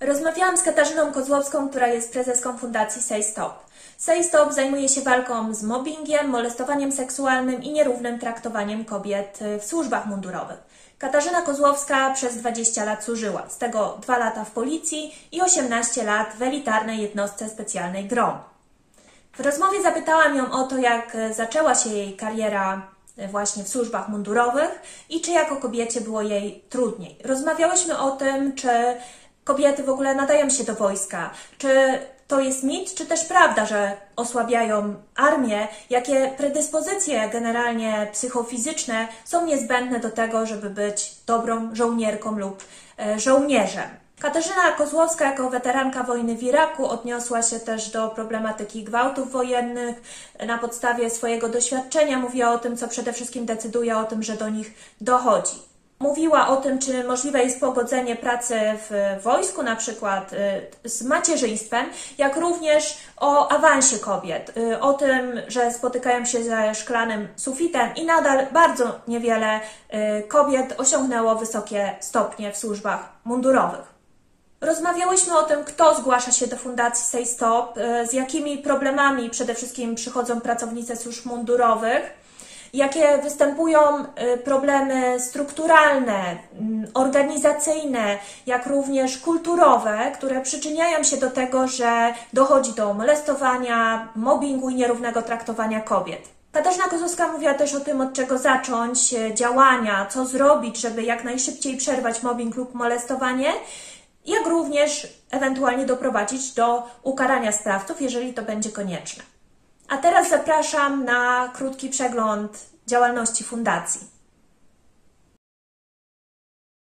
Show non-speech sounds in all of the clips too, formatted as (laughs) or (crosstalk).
Rozmawiałam z Katarzyną Kozłowską, która jest prezeską Fundacji Say Stop. Say Stop zajmuje się walką z mobbingiem, molestowaniem seksualnym i nierównym traktowaniem kobiet w służbach mundurowych. Katarzyna Kozłowska przez 20 lat służyła, z tego 2 lata w policji i 18 lat w elitarnej jednostce specjalnej GROM. W rozmowie zapytałam ją o to, jak zaczęła się jej kariera właśnie w służbach mundurowych i czy jako kobiecie było jej trudniej. Rozmawiałyśmy o tym, czy kobiety w ogóle nadają się do wojska, czy to jest mit, czy też prawda, że osłabiają armię, jakie predyspozycje generalnie psychofizyczne są niezbędne do tego, żeby być dobrą żołnierką lub e, żołnierzem. Katarzyna Kozłowska jako weteranka wojny w Iraku odniosła się też do problematyki gwałtów wojennych. Na podstawie swojego doświadczenia mówiła o tym, co przede wszystkim decyduje o tym, że do nich dochodzi. Mówiła o tym, czy możliwe jest pogodzenie pracy w wojsku, na przykład y, z macierzyństwem, jak również o awansie kobiet, y, o tym, że spotykają się ze szklanym sufitem i nadal bardzo niewiele y, kobiet osiągnęło wysokie stopnie w służbach mundurowych. Rozmawiałyśmy o tym, kto zgłasza się do Fundacji Say Stop, z jakimi problemami przede wszystkim przychodzą pracownice służb mundurowych, jakie występują y, problemy strukturalne, organizacyjne, jak również kulturowe, które przyczyniają się do tego, że dochodzi do molestowania, mobbingu i nierównego traktowania kobiet. Katarzyna Kozłowska mówiła też o tym, od czego zacząć y, działania, co zrobić, żeby jak najszybciej przerwać mobbing lub molestowanie, jak również ewentualnie doprowadzić do ukarania sprawców, jeżeli to będzie konieczne. A teraz zapraszam na krótki przegląd działalności fundacji.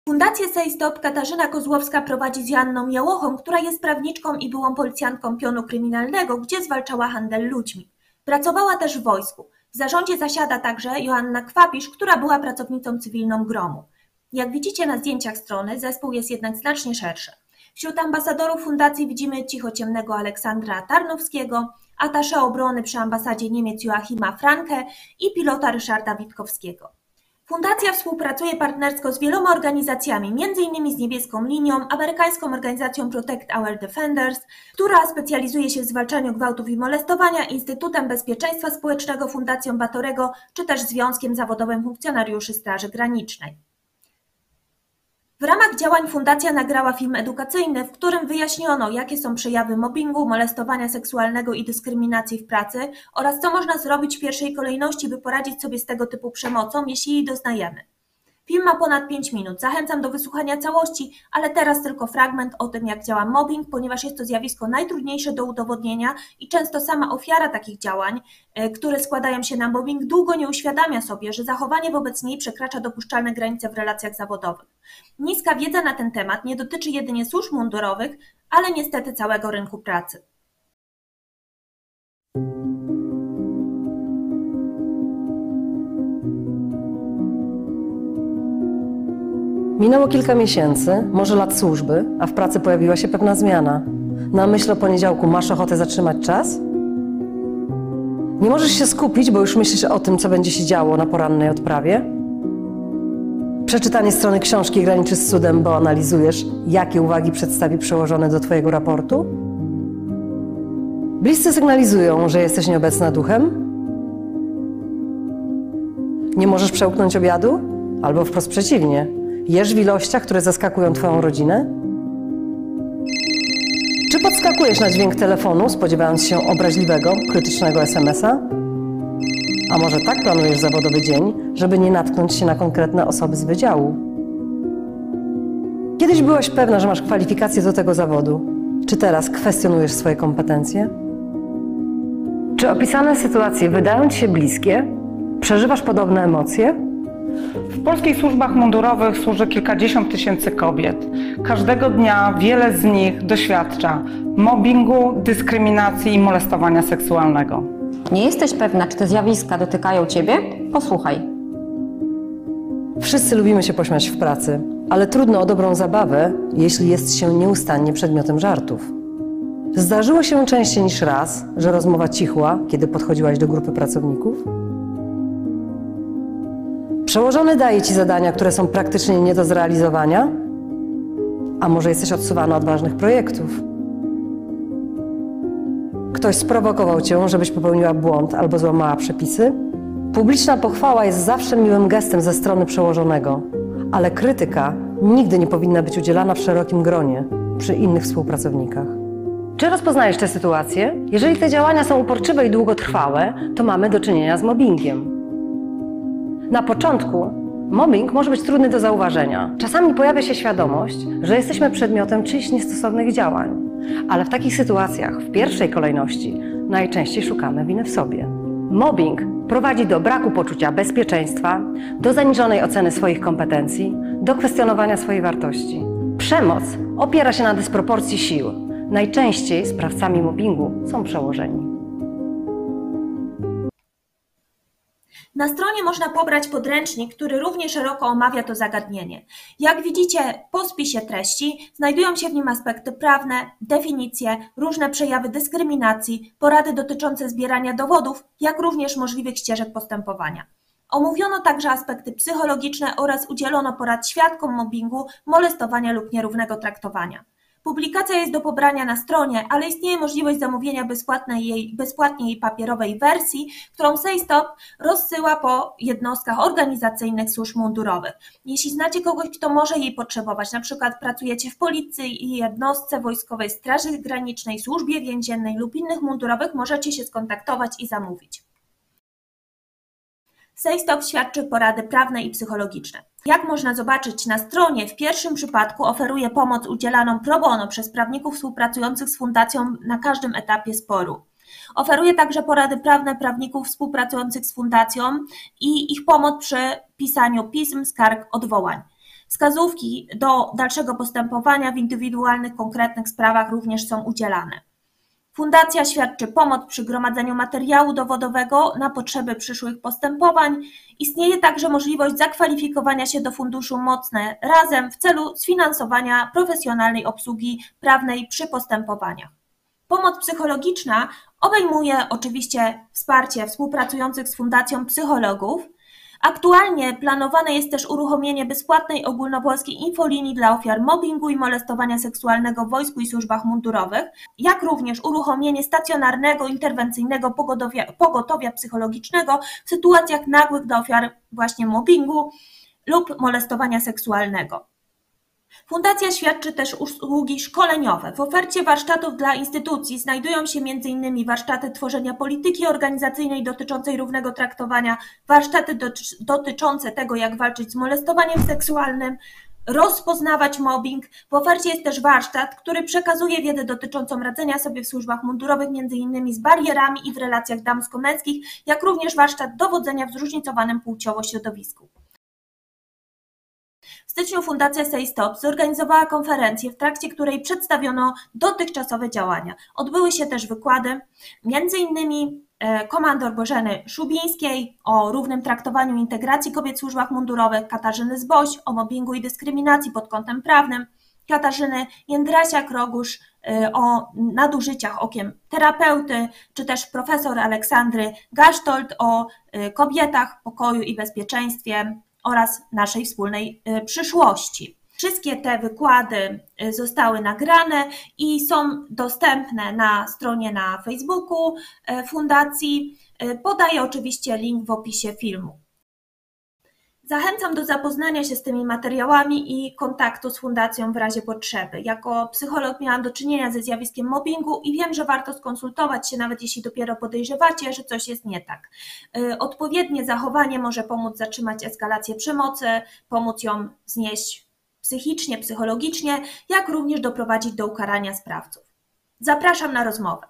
Fundację Say Stop Katarzyna Kozłowska prowadzi z Janną Jałochą, która jest prawniczką i byłą policjantką pionu kryminalnego, gdzie zwalczała handel ludźmi. Pracowała też w wojsku. W zarządzie zasiada także Joanna Kwapisz, która była pracownicą cywilną Gromu. Jak widzicie na zdjęciach strony, zespół jest jednak znacznie szerszy. Wśród ambasadorów fundacji widzimy cichociemnego Aleksandra Tarnowskiego, atasze obrony przy ambasadzie Niemiec Joachima Franke i pilota Ryszarda Witkowskiego. Fundacja współpracuje partnersko z wieloma organizacjami, m.in. z Niebieską Linią, amerykańską organizacją Protect Our Defenders, która specjalizuje się w zwalczaniu gwałtów i molestowania, Instytutem Bezpieczeństwa Społecznego Fundacją Batorego, czy też Związkiem Zawodowym Funkcjonariuszy Straży Granicznej. W ramach działań fundacja nagrała film edukacyjny, w którym wyjaśniono, jakie są przejawy mobbingu, molestowania seksualnego i dyskryminacji w pracy oraz co można zrobić w pierwszej kolejności, by poradzić sobie z tego typu przemocą, jeśli jej doznajemy. Film ma ponad 5 minut. Zachęcam do wysłuchania całości, ale teraz tylko fragment o tym, jak działa mobbing, ponieważ jest to zjawisko najtrudniejsze do udowodnienia i często sama ofiara takich działań, e, które składają się na mobbing, długo nie uświadamia sobie, że zachowanie wobec niej przekracza dopuszczalne granice w relacjach zawodowych. Niska wiedza na ten temat nie dotyczy jedynie służb mundurowych, ale niestety całego rynku pracy. Minęło kilka miesięcy, może lat służby, a w pracy pojawiła się pewna zmiana. Na myśl o poniedziałku masz ochotę zatrzymać czas? Nie możesz się skupić, bo już myślisz o tym, co będzie się działo na porannej odprawie? Przeczytanie strony książki graniczy z cudem, bo analizujesz, jakie uwagi przedstawi przełożone do Twojego raportu? Bliscy sygnalizują, że jesteś nieobecna duchem? Nie możesz przełknąć obiadu? Albo wprost przeciwnie – Jesz w ilościach, które zaskakują Twoją rodzinę? Czy podskakujesz na dźwięk telefonu, spodziewając się obraźliwego, krytycznego SMS-a? A może tak planujesz zawodowy dzień, żeby nie natknąć się na konkretne osoby z wydziału? Kiedyś byłaś pewna, że masz kwalifikacje do tego zawodu. Czy teraz kwestionujesz swoje kompetencje? Czy opisane sytuacje wydają Ci się bliskie? Przeżywasz podobne emocje? W polskich służbach mundurowych służy kilkadziesiąt tysięcy kobiet. Każdego dnia wiele z nich doświadcza mobbingu, dyskryminacji i molestowania seksualnego. Nie jesteś pewna, czy te zjawiska dotykają Ciebie? Posłuchaj. Wszyscy lubimy się pośmiać w pracy, ale trudno o dobrą zabawę, jeśli jest się nieustannie przedmiotem żartów. Zdarzyło się częściej niż raz, że rozmowa cichła, kiedy podchodziłaś do grupy pracowników? Przełożony daje ci zadania, które są praktycznie nie do zrealizowania? A może jesteś odsuwana od ważnych projektów? Ktoś sprowokował cię, żebyś popełniła błąd albo złamała przepisy? Publiczna pochwała jest zawsze miłym gestem ze strony przełożonego, ale krytyka nigdy nie powinna być udzielana w szerokim gronie przy innych współpracownikach. Czy rozpoznajesz tę sytuację? Jeżeli te działania są uporczywe i długotrwałe, to mamy do czynienia z mobbingiem. Na początku mobbing może być trudny do zauważenia. Czasami pojawia się świadomość, że jesteśmy przedmiotem czyichś niestosownych działań, ale w takich sytuacjach w pierwszej kolejności najczęściej szukamy winy w sobie. Mobbing prowadzi do braku poczucia bezpieczeństwa, do zaniżonej oceny swoich kompetencji, do kwestionowania swojej wartości. Przemoc opiera się na dysproporcji sił. Najczęściej sprawcami mobbingu są przełożeni. Na stronie można pobrać podręcznik, który równie szeroko omawia to zagadnienie. Jak widzicie, po spisie treści znajdują się w nim aspekty prawne, definicje, różne przejawy dyskryminacji, porady dotyczące zbierania dowodów, jak również możliwych ścieżek postępowania. Omówiono także aspekty psychologiczne oraz udzielono porad świadkom mobbingu, molestowania lub nierównego traktowania. Publikacja jest do pobrania na stronie, ale istnieje możliwość zamówienia bezpłatnej jej, bezpłatnie jej papierowej wersji, którą SafeStop rozsyła po jednostkach organizacyjnych służb mundurowych. Jeśli znacie kogoś, kto może jej potrzebować, na przykład pracujecie w policji jednostce wojskowej Straży Granicznej, służbie więziennej lub innych mundurowych, możecie się skontaktować i zamówić. SafeStop świadczy porady prawne i psychologiczne. Jak można zobaczyć na stronie, w pierwszym przypadku oferuje pomoc udzielaną pro bono przez prawników współpracujących z fundacją na każdym etapie sporu. Oferuje także porady prawne prawników współpracujących z fundacją i ich pomoc przy pisaniu pism, skarg, odwołań. Wskazówki do dalszego postępowania w indywidualnych, konkretnych sprawach również są udzielane. Fundacja świadczy pomoc przy gromadzeniu materiału dowodowego na potrzeby przyszłych postępowań. Istnieje także możliwość zakwalifikowania się do Funduszu Mocne Razem w celu sfinansowania profesjonalnej obsługi prawnej przy postępowaniach. Pomoc psychologiczna obejmuje oczywiście wsparcie współpracujących z Fundacją psychologów, Aktualnie planowane jest też uruchomienie bezpłatnej ogólnopolskiej infolinii dla ofiar mobbingu i molestowania seksualnego w wojsku i służbach mundurowych, jak również uruchomienie stacjonarnego interwencyjnego pogotowia, pogotowia psychologicznego w sytuacjach nagłych dla ofiar właśnie mobbingu lub molestowania seksualnego. Fundacja świadczy też usługi szkoleniowe. W ofercie warsztatów dla instytucji znajdują się m.in. warsztaty tworzenia polityki organizacyjnej dotyczącej równego traktowania, warsztaty dotyczące tego, jak walczyć z molestowaniem seksualnym, rozpoznawać mobbing. W ofercie jest też warsztat, który przekazuje wiedzę dotyczącą radzenia sobie w służbach mundurowych, m.in. z barierami i w relacjach damsko-męskich, jak również warsztat dowodzenia w zróżnicowanym płciowo środowisku. Styczniu Fundacja Say Stop zorganizowała konferencję, w trakcie której przedstawiono dotychczasowe działania. Odbyły się też wykłady, między innymi e, komandor Bożeny Szubińskiej o równym traktowaniu integracji kobiet w służbach mundurowych, Katarzyny Zboś o mobbingu i dyskryminacji pod kątem prawnym, Katarzyny Jędrasiak-Rogusz e, o nadużyciach okiem terapeuty, czy też profesor Aleksandry Gasztold o e, kobietach, pokoju i bezpieczeństwie oraz naszej wspólnej y, przyszłości. Wszystkie te wykłady y, zostały nagrane i są dostępne na stronie na Facebooku y, Fundacji. Podaję oczywiście link w opisie filmu. Zachęcam do zapoznania się z tymi materiałami i kontaktu z Fundacją w razie potrzeby. Jako psycholog miałam do czynienia ze zjawiskiem mobbingu i wiem, że warto skonsultować się, nawet jeśli dopiero podejrzewacie, że coś jest nie tak. Y, odpowiednie zachowanie może pomóc zatrzymać eskalację przemocy, pomóc ją znieść psychicznie, psychologicznie, jak również doprowadzić do ukarania sprawców. Zapraszam na rozmowę.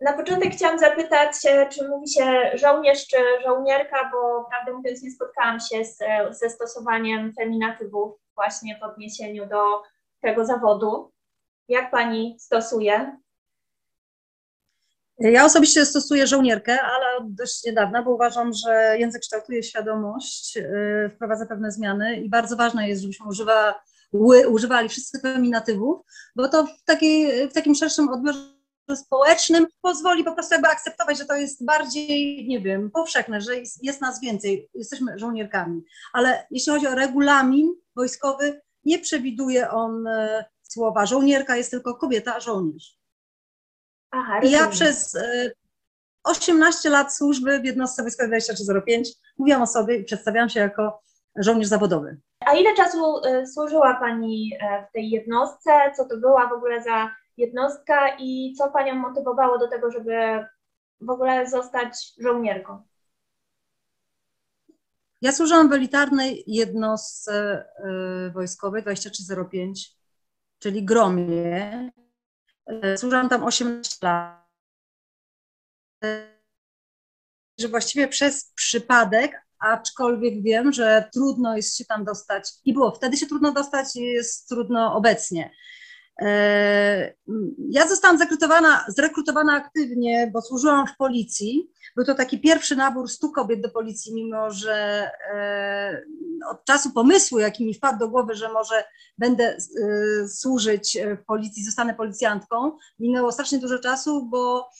Na początek chciałam zapytać, e, czy mówi się żołnierz czy żołnierka, bo prawdę mówiąc nie spotkałam się z, ze stosowaniem feminatywów właśnie w odniesieniu do tego zawodu. Jak Pani stosuje? Ja osobiście stosuję żołnierkę, ale od dość niedawna, bo uważam, że język kształtuje świadomość, yy, wprowadza pewne zmiany i bardzo ważne jest, żebyśmy używa, używali wszyscy feminatywów, bo to w, takiej, w takim szerszym odbiorze społecznym pozwoli po prostu jakby akceptować, że to jest bardziej, nie wiem, powszechne, że jest, jest nas więcej, jesteśmy żołnierkami. Ale jeśli chodzi o regulamin wojskowy, nie przewiduje on e, słowa żołnierka, jest tylko kobieta, żołnierz. Aha, I ja przez 18 e, lat służby w jednostce wojskowej 2305 mówiłam o sobie i przedstawiałam się jako żołnierz zawodowy. A ile czasu e, służyła Pani w tej jednostce? Co to była w ogóle za jednostka i co Panią motywowało do tego, żeby w ogóle zostać żołnierką? Ja służyłam w elitarnej jednostce y, wojskowej 2305, czyli Gromie. Y, służyłam tam 18 lat. Że właściwie przez przypadek, aczkolwiek wiem, że trudno jest się tam dostać i było wtedy się trudno dostać i jest trudno obecnie. E, ja zostałam zrekrutowana, zrekrutowana aktywnie, bo służyłam w policji. Był to taki pierwszy nabór 100 kobiet do policji, mimo że e, od czasu pomysłu, jaki mi wpadł do głowy, że może będę e, służyć w policji, zostanę policjantką, minęło strasznie dużo czasu, bo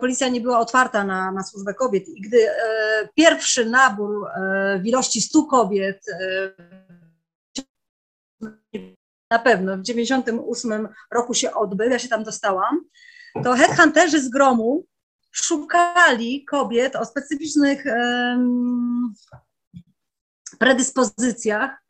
policja nie była otwarta na, na służbę kobiet. I gdy pierwszy nabór w ilości 100 kobiet na pewno w 98 roku się odbył, ja się tam dostałam, to headhunterzy z gromu szukali kobiet o specyficznych um, predyspozycjach.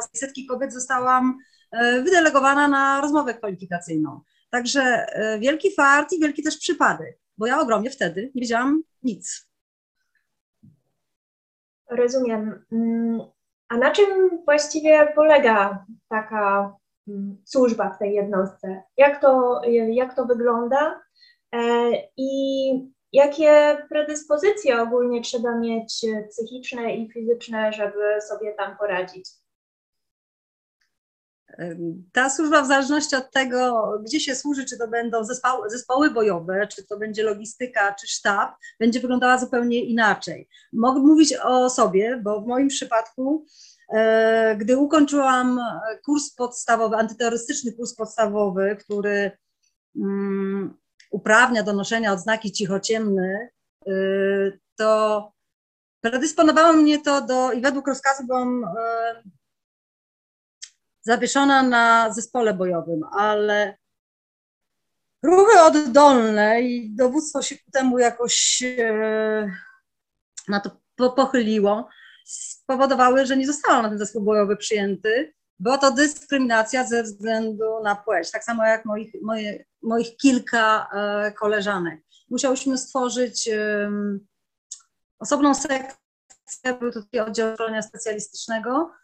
Z setki kobiet zostałam e, wydelegowana na rozmowę kwalifikacyjną. Także e, wielki fart i wielki też przypadek, bo ja ogromnie wtedy nie wiedziałam nic. Rozumiem. A na czym właściwie polega taka mm, służba w tej jednostce? Jak to, jak to wygląda e, i jakie predyspozycje ogólnie trzeba mieć psychiczne i fizyczne, żeby sobie tam poradzić? Ta służba, w zależności od tego, gdzie się służy, czy to będą zespoły, zespoły bojowe, czy to będzie logistyka, czy sztab, będzie wyglądała zupełnie inaczej. Mogę mówić o sobie, bo w moim przypadku, e, gdy ukończyłam kurs podstawowy, antyterrorystyczny kurs podstawowy, który um, uprawnia do noszenia odznaki cichociemny, e, to predysponowało mnie to do, i według rozkazu byłam e, zawieszona na zespole bojowym, ale ruchy oddolne i dowództwo się ku temu jakoś e, na to pochyliło, spowodowały, że nie zostałam na ten zespół bojowy przyjęty. Była to dyskryminacja ze względu na płeć, tak samo jak moich, moje, moich kilka e, koleżanek. Musiałyśmy stworzyć osobną sekcję, był to taki oddział szkolenia specjalistycznego, E,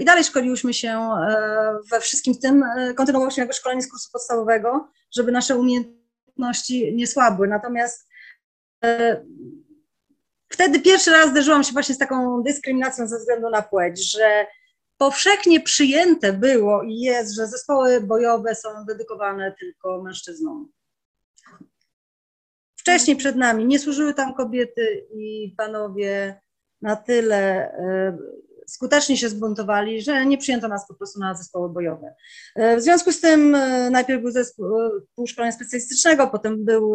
I dalej szkoliłyśmy się e, we wszystkim tym, e, kontynuowałyśmy jako szkolenie z kursu podstawowego, żeby nasze umiejętności nie słabły. Natomiast wtedy pierwszy raz zderzyłam się właśnie z taką dyskryminacją ze względu na płeć, że powszechnie przyjęte było i jest, że zespoły bojowe są dedykowane tylko mężczyznom. Wcześniej przed nami nie służyły tam kobiety i panowie na tyle skutecznie się zbuntowali, że nie przyjęto nas po prostu na zespoły bojowe. E, w związku z tym e, najpierw był zespół e, szkolenia specjalistycznego, potem był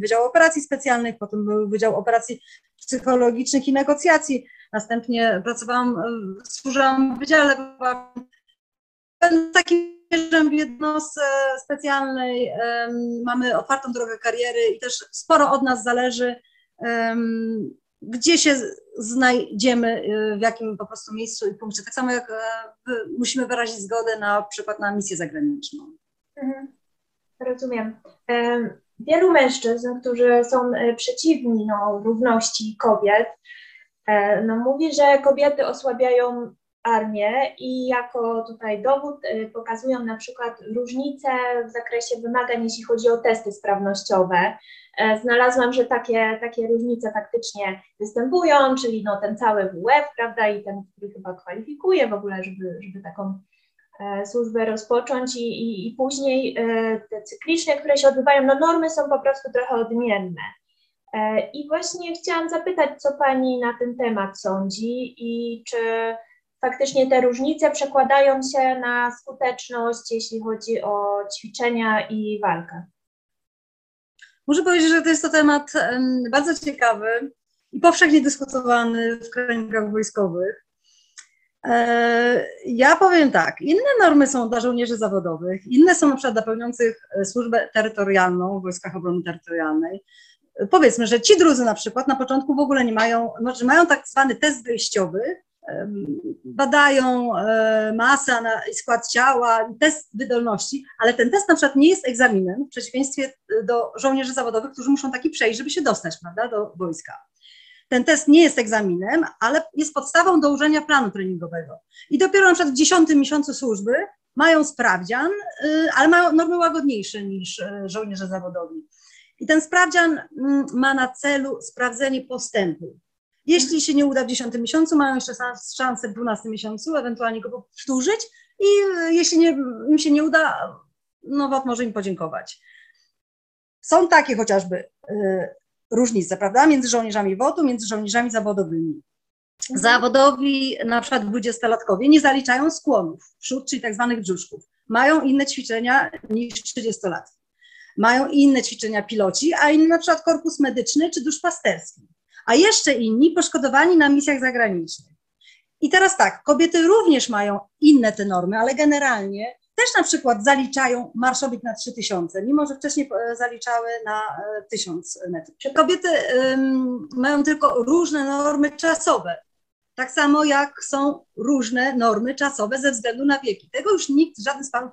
Wydział Operacji Specjalnych, potem był Wydział Operacji Psychologicznych i Negocjacji. Następnie pracowałam, służyłam w Wydziale takim w jednostce specjalnej mamy otwartą drogę kariery i też sporo od nas zależy, gdzie się znajdziemy, y, w jakim po prostu miejscu i punkcie. Tak samo jak e, musimy wyrazić zgodę na przykład na misję zagraniczną. Mhm. Rozumiem. Wielu mężczyzn, którzy są e, przeciwni no, równości kobiet, e, no, mówi, że kobiety osłabiają armię i jako tutaj dowód pokazują na przykład różnice w zakresie wymagań, jeśli chodzi o testy sprawnościowe. E, znalazłam, że takie, takie różnice faktycznie występują, czyli no ten cały WF, prawda, i ten, który chyba kwalifikuje w ogóle, żeby, żeby taką e, służbę rozpocząć i, i, i później e, te cykliczne, które się odbywają, no normy są po prostu trochę odmienne. I właśnie chciałam zapytać, co Pani na ten temat sądzi i czy faktycznie te różnice przekładają się na skuteczność, jeśli chodzi o ćwiczenia i walkę. Muszę powiedzieć, że to jest to temat bardzo ciekawy i powszechnie dyskutowany w kręgach wojskowych. E, ja powiem tak, inne normy są dla żołnierzy zawodowych, inne są na przykład dla pełniących e, służbę terytorialną w Wojskach Obrony Terytorialnej. Powiedzmy, że ci drudzy na przykład na początku w ogóle nie mają, znaczy mają tak zwany test wyjściowy, badają e, masę i skład ciała, test wydolności, ale ten test na przykład nie jest egzaminem, w przeciwieństwie do żołnierzy zawodowych, którzy muszą taki przejść, żeby się dostać prawda, do wojska. Ten test nie jest egzaminem, ale jest podstawą do ułożenia planu treningowego. I dopiero na przykład w dziesiątym miesiącu służby mają sprawdzian, y, ale mają normy łagodniejsze niż żołnierze zawodowi. I ten sprawdzian mm, ma na celu sprawdzenie postępu. Jeśli się nie uda w 10 miesiącu, mają jeszcze szansę w 12 miesiącu ewentualnie go powtórzyć i y, jeśli nie, im się nie uda, no WOT może im podziękować. Są takie chociażby y, różnice, prawda, między żołnierzami WOT-u, między żołnierzami zawodowymi. Mhm. Zawodowi, na przykład 20-latkowie, nie zaliczają skłonów, przód, czyli tak zwanych brzuszków. Mają inne ćwiczenia niż 30-latki. Mają inne ćwiczenia piloci, a inny na przykład korpus medyczny czy duszpasterski a jeszcze inni poszkodowani na misjach zagranicznych. I teraz tak, kobiety również mają inne te normy, ale generalnie też na przykład zaliczają marszowik na 3000, mimo że wcześniej e, zaliczały na 1000 e, metrów. Kobiety um, mają tylko różne normy czasowe, tak samo jak są różne normy czasowe ze względu na wieki. Tego już nikt, żaden z panów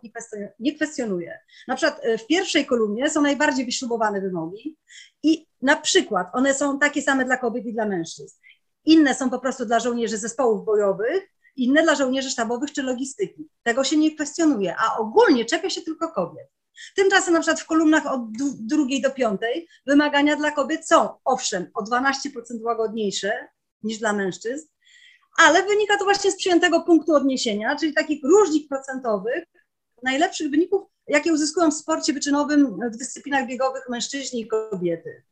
nie kwestionuje. Na przykład e, w pierwszej kolumnie są najbardziej wyśrubowane wymogi i na przykład one są takie same dla kobiet i dla mężczyzn. Inne są po prostu dla żołnierzy zespołów bojowych, inne dla żołnierzy sztabowych czy logistyki. Tego się nie kwestionuje, a ogólnie czepia się tylko kobiet. Tymczasem na przykład w kolumnach od drugiej do piątej wymagania dla kobiet są, owszem, o 12% łagodniejsze niż dla mężczyzn, ale wynika to właśnie z przyjętego punktu odniesienia, czyli takich różnic procentowych, najlepszych wyników, jakie uzyskują w sporcie wyczynowym w dyscyplinach biegowych mężczyźni i kobiety.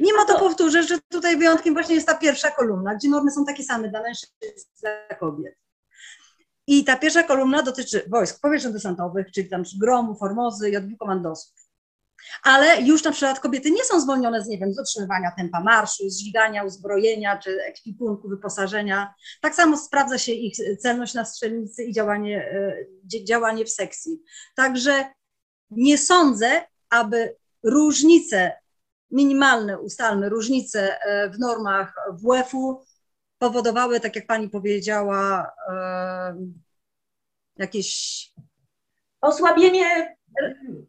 Mimo to powtórzę, że tutaj wyjątkiem właśnie jest ta pierwsza kolumna, gdzie normy są takie same dla mężczyzn i dla kobiet. I ta pierwsza kolumna dotyczy wojsk powietrzno-desantowych, czyli tam gromu, formozy i odbiór komandosów ale już na przykład kobiety nie są zwolnione z, nie wiem, z tempa marszu, z dźwigania uzbrojenia czy ekwipunku, wyposażenia. Tak samo sprawdza się ich celność na strzelnicy i działanie, e, działanie w sekcji. Także nie sądzę, aby różnice minimalne, ustalmy, różnice e, w normach WF-u powodowały, tak jak pani powiedziała, e, jakieś osłabienie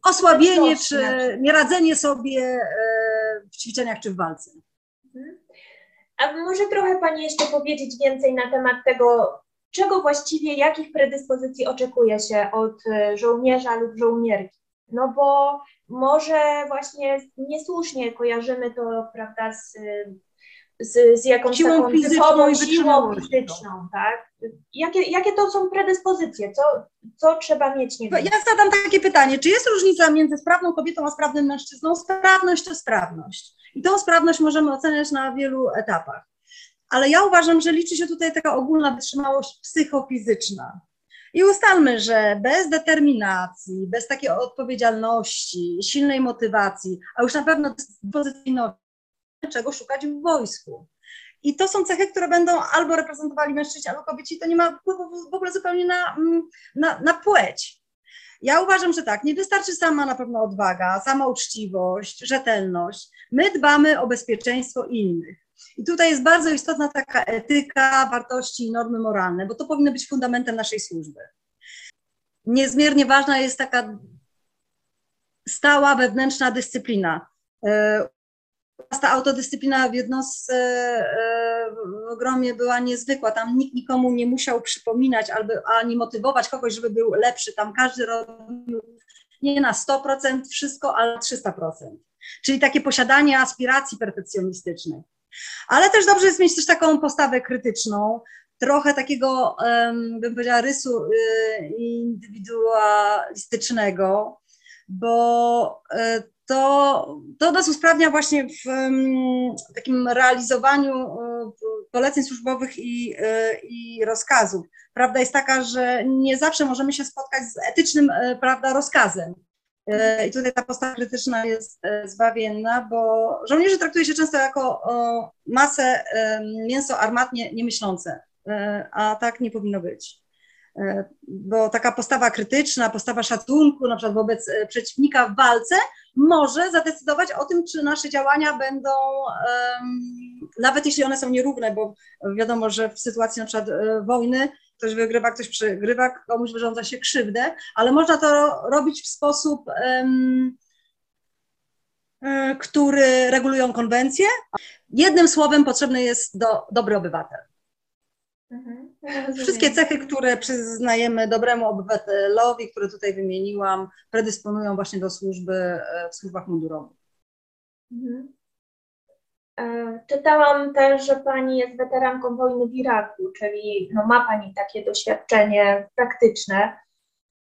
osłabienie czy nieradzenie sobie e, w ćwiczeniach czy w walce. A może trochę Pani jeszcze powiedzieć więcej na temat tego, czego właściwie, jakich predyspozycji oczekuje się od e, żołnierza lub żołnierki? No bo może właśnie niesłusznie kojarzymy to, prawda, z z, z jakąś siłą taką fizyczną siłą fizyczną, tak? Jakie, jakie to są predyspozycje? Co, co trzeba mieć? Nie ja zadam takie pytanie, czy jest różnica między sprawną kobietą a sprawnym mężczyzną? Sprawność to sprawność. I tą sprawność możemy oceniać na wielu etapach. Ale ja uważam, że liczy się tutaj taka ogólna wytrzymałość psychofizyczna. I ustalmy, że bez determinacji, bez takiej odpowiedzialności, silnej motywacji, a już na pewno dyspozycyjności, czego szukać w wojsku. I to są cechy, które będą albo reprezentowali mężczyźni, albo kobieci. To nie ma wpływu w ogóle zupełnie na, mm, na, na płeć. Ja uważam, że tak, nie wystarczy sama na pewno odwaga, sama uczciwość, rzetelność. My dbamy o bezpieczeństwo innych. I tutaj jest bardzo istotna taka etyka, wartości i normy moralne, bo to powinno być fundamentem naszej służby. Niezmiernie ważna jest taka stała wewnętrzna dyscyplina. E, ta autodyscyplina w jednostce e, w gromie była niezwykła. Tam nikt nikomu nie musiał przypominać albo ani motywować kogoś, żeby był lepszy. Tam każdy robił nie na 100% wszystko, ale 300%. Czyli takie posiadanie aspiracji perfekcjonistycznych. Ale też dobrze jest mieć też taką postawę krytyczną, trochę takiego, bym powiedziała, rysu indywidualistycznego, bo to, to nas usprawnia właśnie w, w takim realizowaniu poleceń służbowych i, i rozkazów. Prawda jest taka, że nie zawsze możemy się spotkać z etycznym prawda, rozkazem. I tutaj ta postawa krytyczna jest zbawienna, bo żołnierzy traktuje się często jako masę mięso armatnie niemyślące, a tak nie powinno być. Bo taka postawa krytyczna, postawa szacunku, na przykład wobec przeciwnika w walce, może zadecydować o tym, czy nasze działania będą, nawet jeśli one są nierówne, bo wiadomo, że w sytuacji na przykład wojny ktoś wygrywa, ktoś przegrywa, komuś wyrządza się krzywdę, ale można to robić w sposób, um, który regulują konwencje. Jednym słowem potrzebny jest do, dobry obywatel. Mhm. Wszystkie cechy, które przyznajemy dobremu obywatelowi, które tutaj wymieniłam, predysponują właśnie do służby e, w służbach mundurowych. Mhm. E, czytałam też, że Pani jest weteranką wojny w Iraku, czyli no, ma Pani takie doświadczenie praktyczne.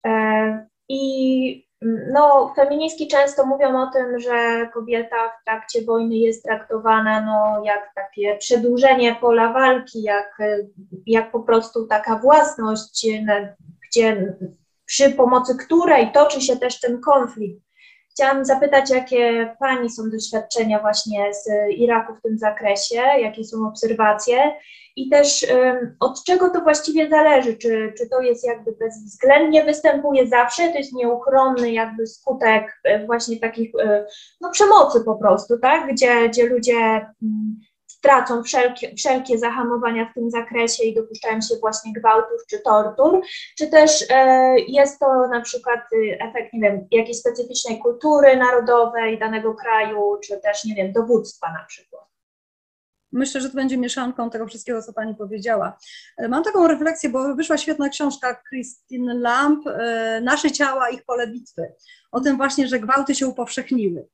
E, I no, feministki często mówią o tym, że kobieta w trakcie wojny jest traktowana no, jak takie przedłużenie pola walki, jak, jak po prostu taka własność, gdzie przy pomocy której toczy się też ten konflikt. Chciałam zapytać, jakie Pani są doświadczenia właśnie z Iraku w tym zakresie, jakie są obserwacje i też od czego to właściwie zależy? Czy, czy to jest jakby bezwzględnie występuje zawsze, to jest nieuchronny jakby skutek e, właśnie takich e, no, przemocy po prostu, tak? Gdzie, gdzie ludzie um, tracą wszelkie, wszelkie zahamowania w tym zakresie i dopuszczają się właśnie gwałtów czy tortur, czy też e, jest to na przykład y, efekt, nie wiem, jakiejś specyficznej kultury narodowej danego kraju, czy też, nie wiem, dowództwa na przykład. Myślę, że to będzie mieszanką tego wszystkiego, co Pani powiedziała. E, mam taką refleksję, bo wyszła świetna książka Christine Lamp, e, Nasze ciała, ich pole bitwy. O tym właśnie, że gwałty się upowszechniły.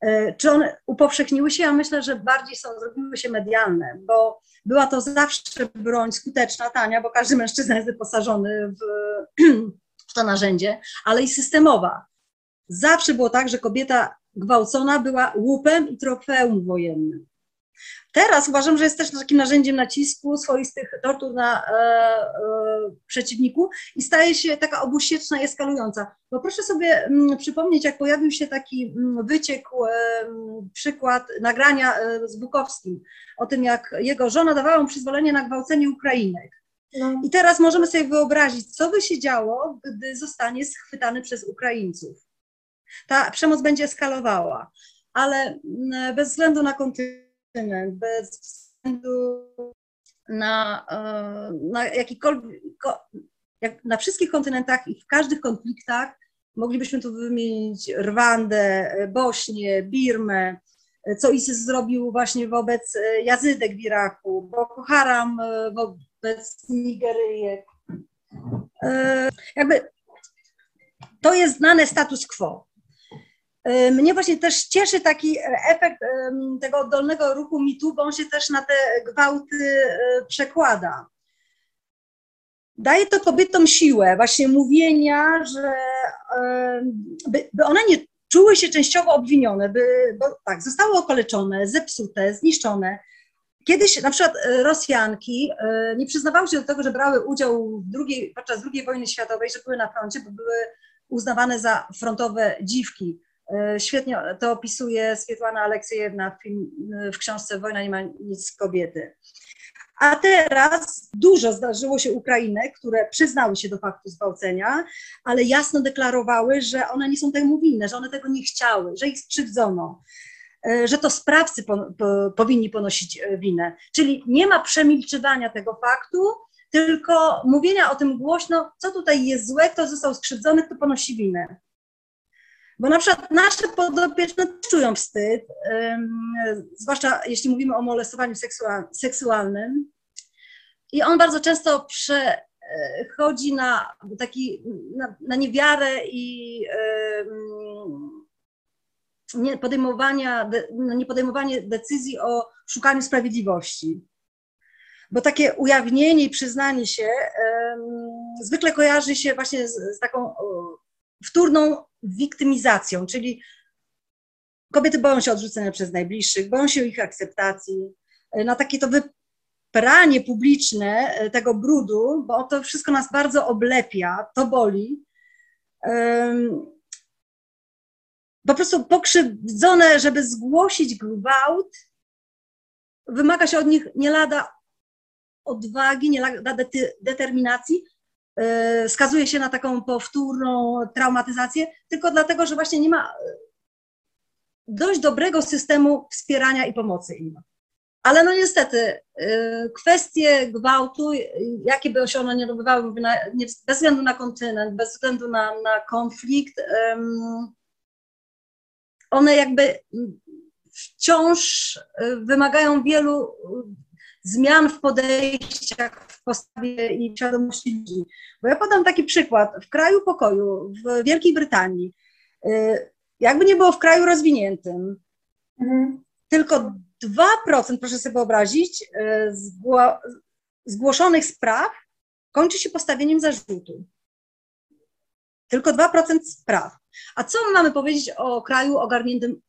E, czy one upowszechniły się? Ja myślę, że bardziej są, zrobiły się medialne, bo była to zawsze broń skuteczna, tania, bo każdy mężczyzna jest wyposażony w, (clears throat) w to narzędzie, ale i systemowa. Zawsze było tak, że kobieta gwałcona była łupem i trofeum wojennym. Teraz uważam, że jest też takim narzędziem nacisku swoistych tortur na e, e, przeciwniku i staje się taka obusieczna i eskalująca. Bo proszę sobie m, mm, przypomnieć, jak pojawił się taki m, mm, wyciekł e, przykład nagrania e, z Bukowskim o tym, jak jego żona dawała mu przyzwolenie na gwałcenie Ukrainek. No. I teraz możemy sobie wyobrazić, co by się działo, gdy zostanie schwytany przez Ukraińców. Ta przemoc będzie eskalowała, ale mm, bez względu na kontynuację, bez względu na, e, na jakikolwiek, jak na wszystkich kontynentach i w każdych konfliktach, moglibyśmy tu wymienić Rwandę, Bośnię, Birmę, co ISIS zrobił właśnie wobec Jazydek w Iraku, Boko Haram e, wobec Nigeryjek. E, jakby to jest znane status quo. Mnie właśnie też cieszy taki efekt tego oddolnego ruchu mitu, bo on się też na te gwałty e, przekłada. Daje to kobietom siłę właśnie mówienia, że by, by one nie czuły się częściowo obwinione, by, bo tak, zostały okaleczone, zepsute, zniszczone. Kiedyś na przykład Rosjanki nie przyznawały się do tego, że brały udział w drugiej, podczas II wojny światowej, że były na froncie, bo były uznawane za frontowe dziwki. E, świetnie to opisuje Swietłana Aleksiejewna w, film, w książce Wojna nie ma nic z kobiety. A teraz dużo zdarzyło się Ukrainek, które przyznały się do faktu zgwałcenia, ale jasno deklarowały, że one nie są temu winne, że one tego nie chciały, że ich skrzywdzono, e, że to sprawcy po, po, powinni ponosić e, winę. Czyli nie ma przemilczywania tego faktu, tylko mówienia o tym głośno, co tutaj jest złe, kto został skrzywdzony, kto ponosi winę. Bo na przykład nasze podopieczne czują wstyd, zwłaszcza jeśli mówimy o molestowaniu seksualnym. I on bardzo często przechodzi na taki, na, na niewiarę i nie podejmowania, no, nie podejmowanie decyzji o szukaniu sprawiedliwości. bo takie ujawnienie i przyznanie się zwykle kojarzy się właśnie z, z taką wtórną wiktymizacją, czyli kobiety boją się odrzucenia przez najbliższych, boją się ich akceptacji. Na takie to wypranie publiczne tego brudu, bo to wszystko nas bardzo oblepia, to boli. Po prostu pokrzywdzone, żeby zgłosić gwałt, wymaga się od nich nie lada odwagi, nie lada determinacji, e, skazuje się na taką powtórną traumatyzację, tylko dlatego, że właśnie nie ma e, dość dobrego systemu wspierania i pomocy im. Ale no niestety, e, kwestie gwałtu, jakie by się one nie odbywały, bez względu na kontynent, bez względu na, na konflikt, one jakby wciąż wymagają wielu zmian w podejściach, w postawie i świadomości ludzi. Bo ja podam taki przykład. W kraju pokoju, w Wielkiej Brytanii, y, jakby nie było w kraju rozwiniętym, mhm. tylko 2%, proszę sobie wyobrazić, y, zgło zgłoszonych spraw kończy się postawieniem zarzutu. Tylko 2% spraw. A co mamy powiedzieć o kraju ogarniętym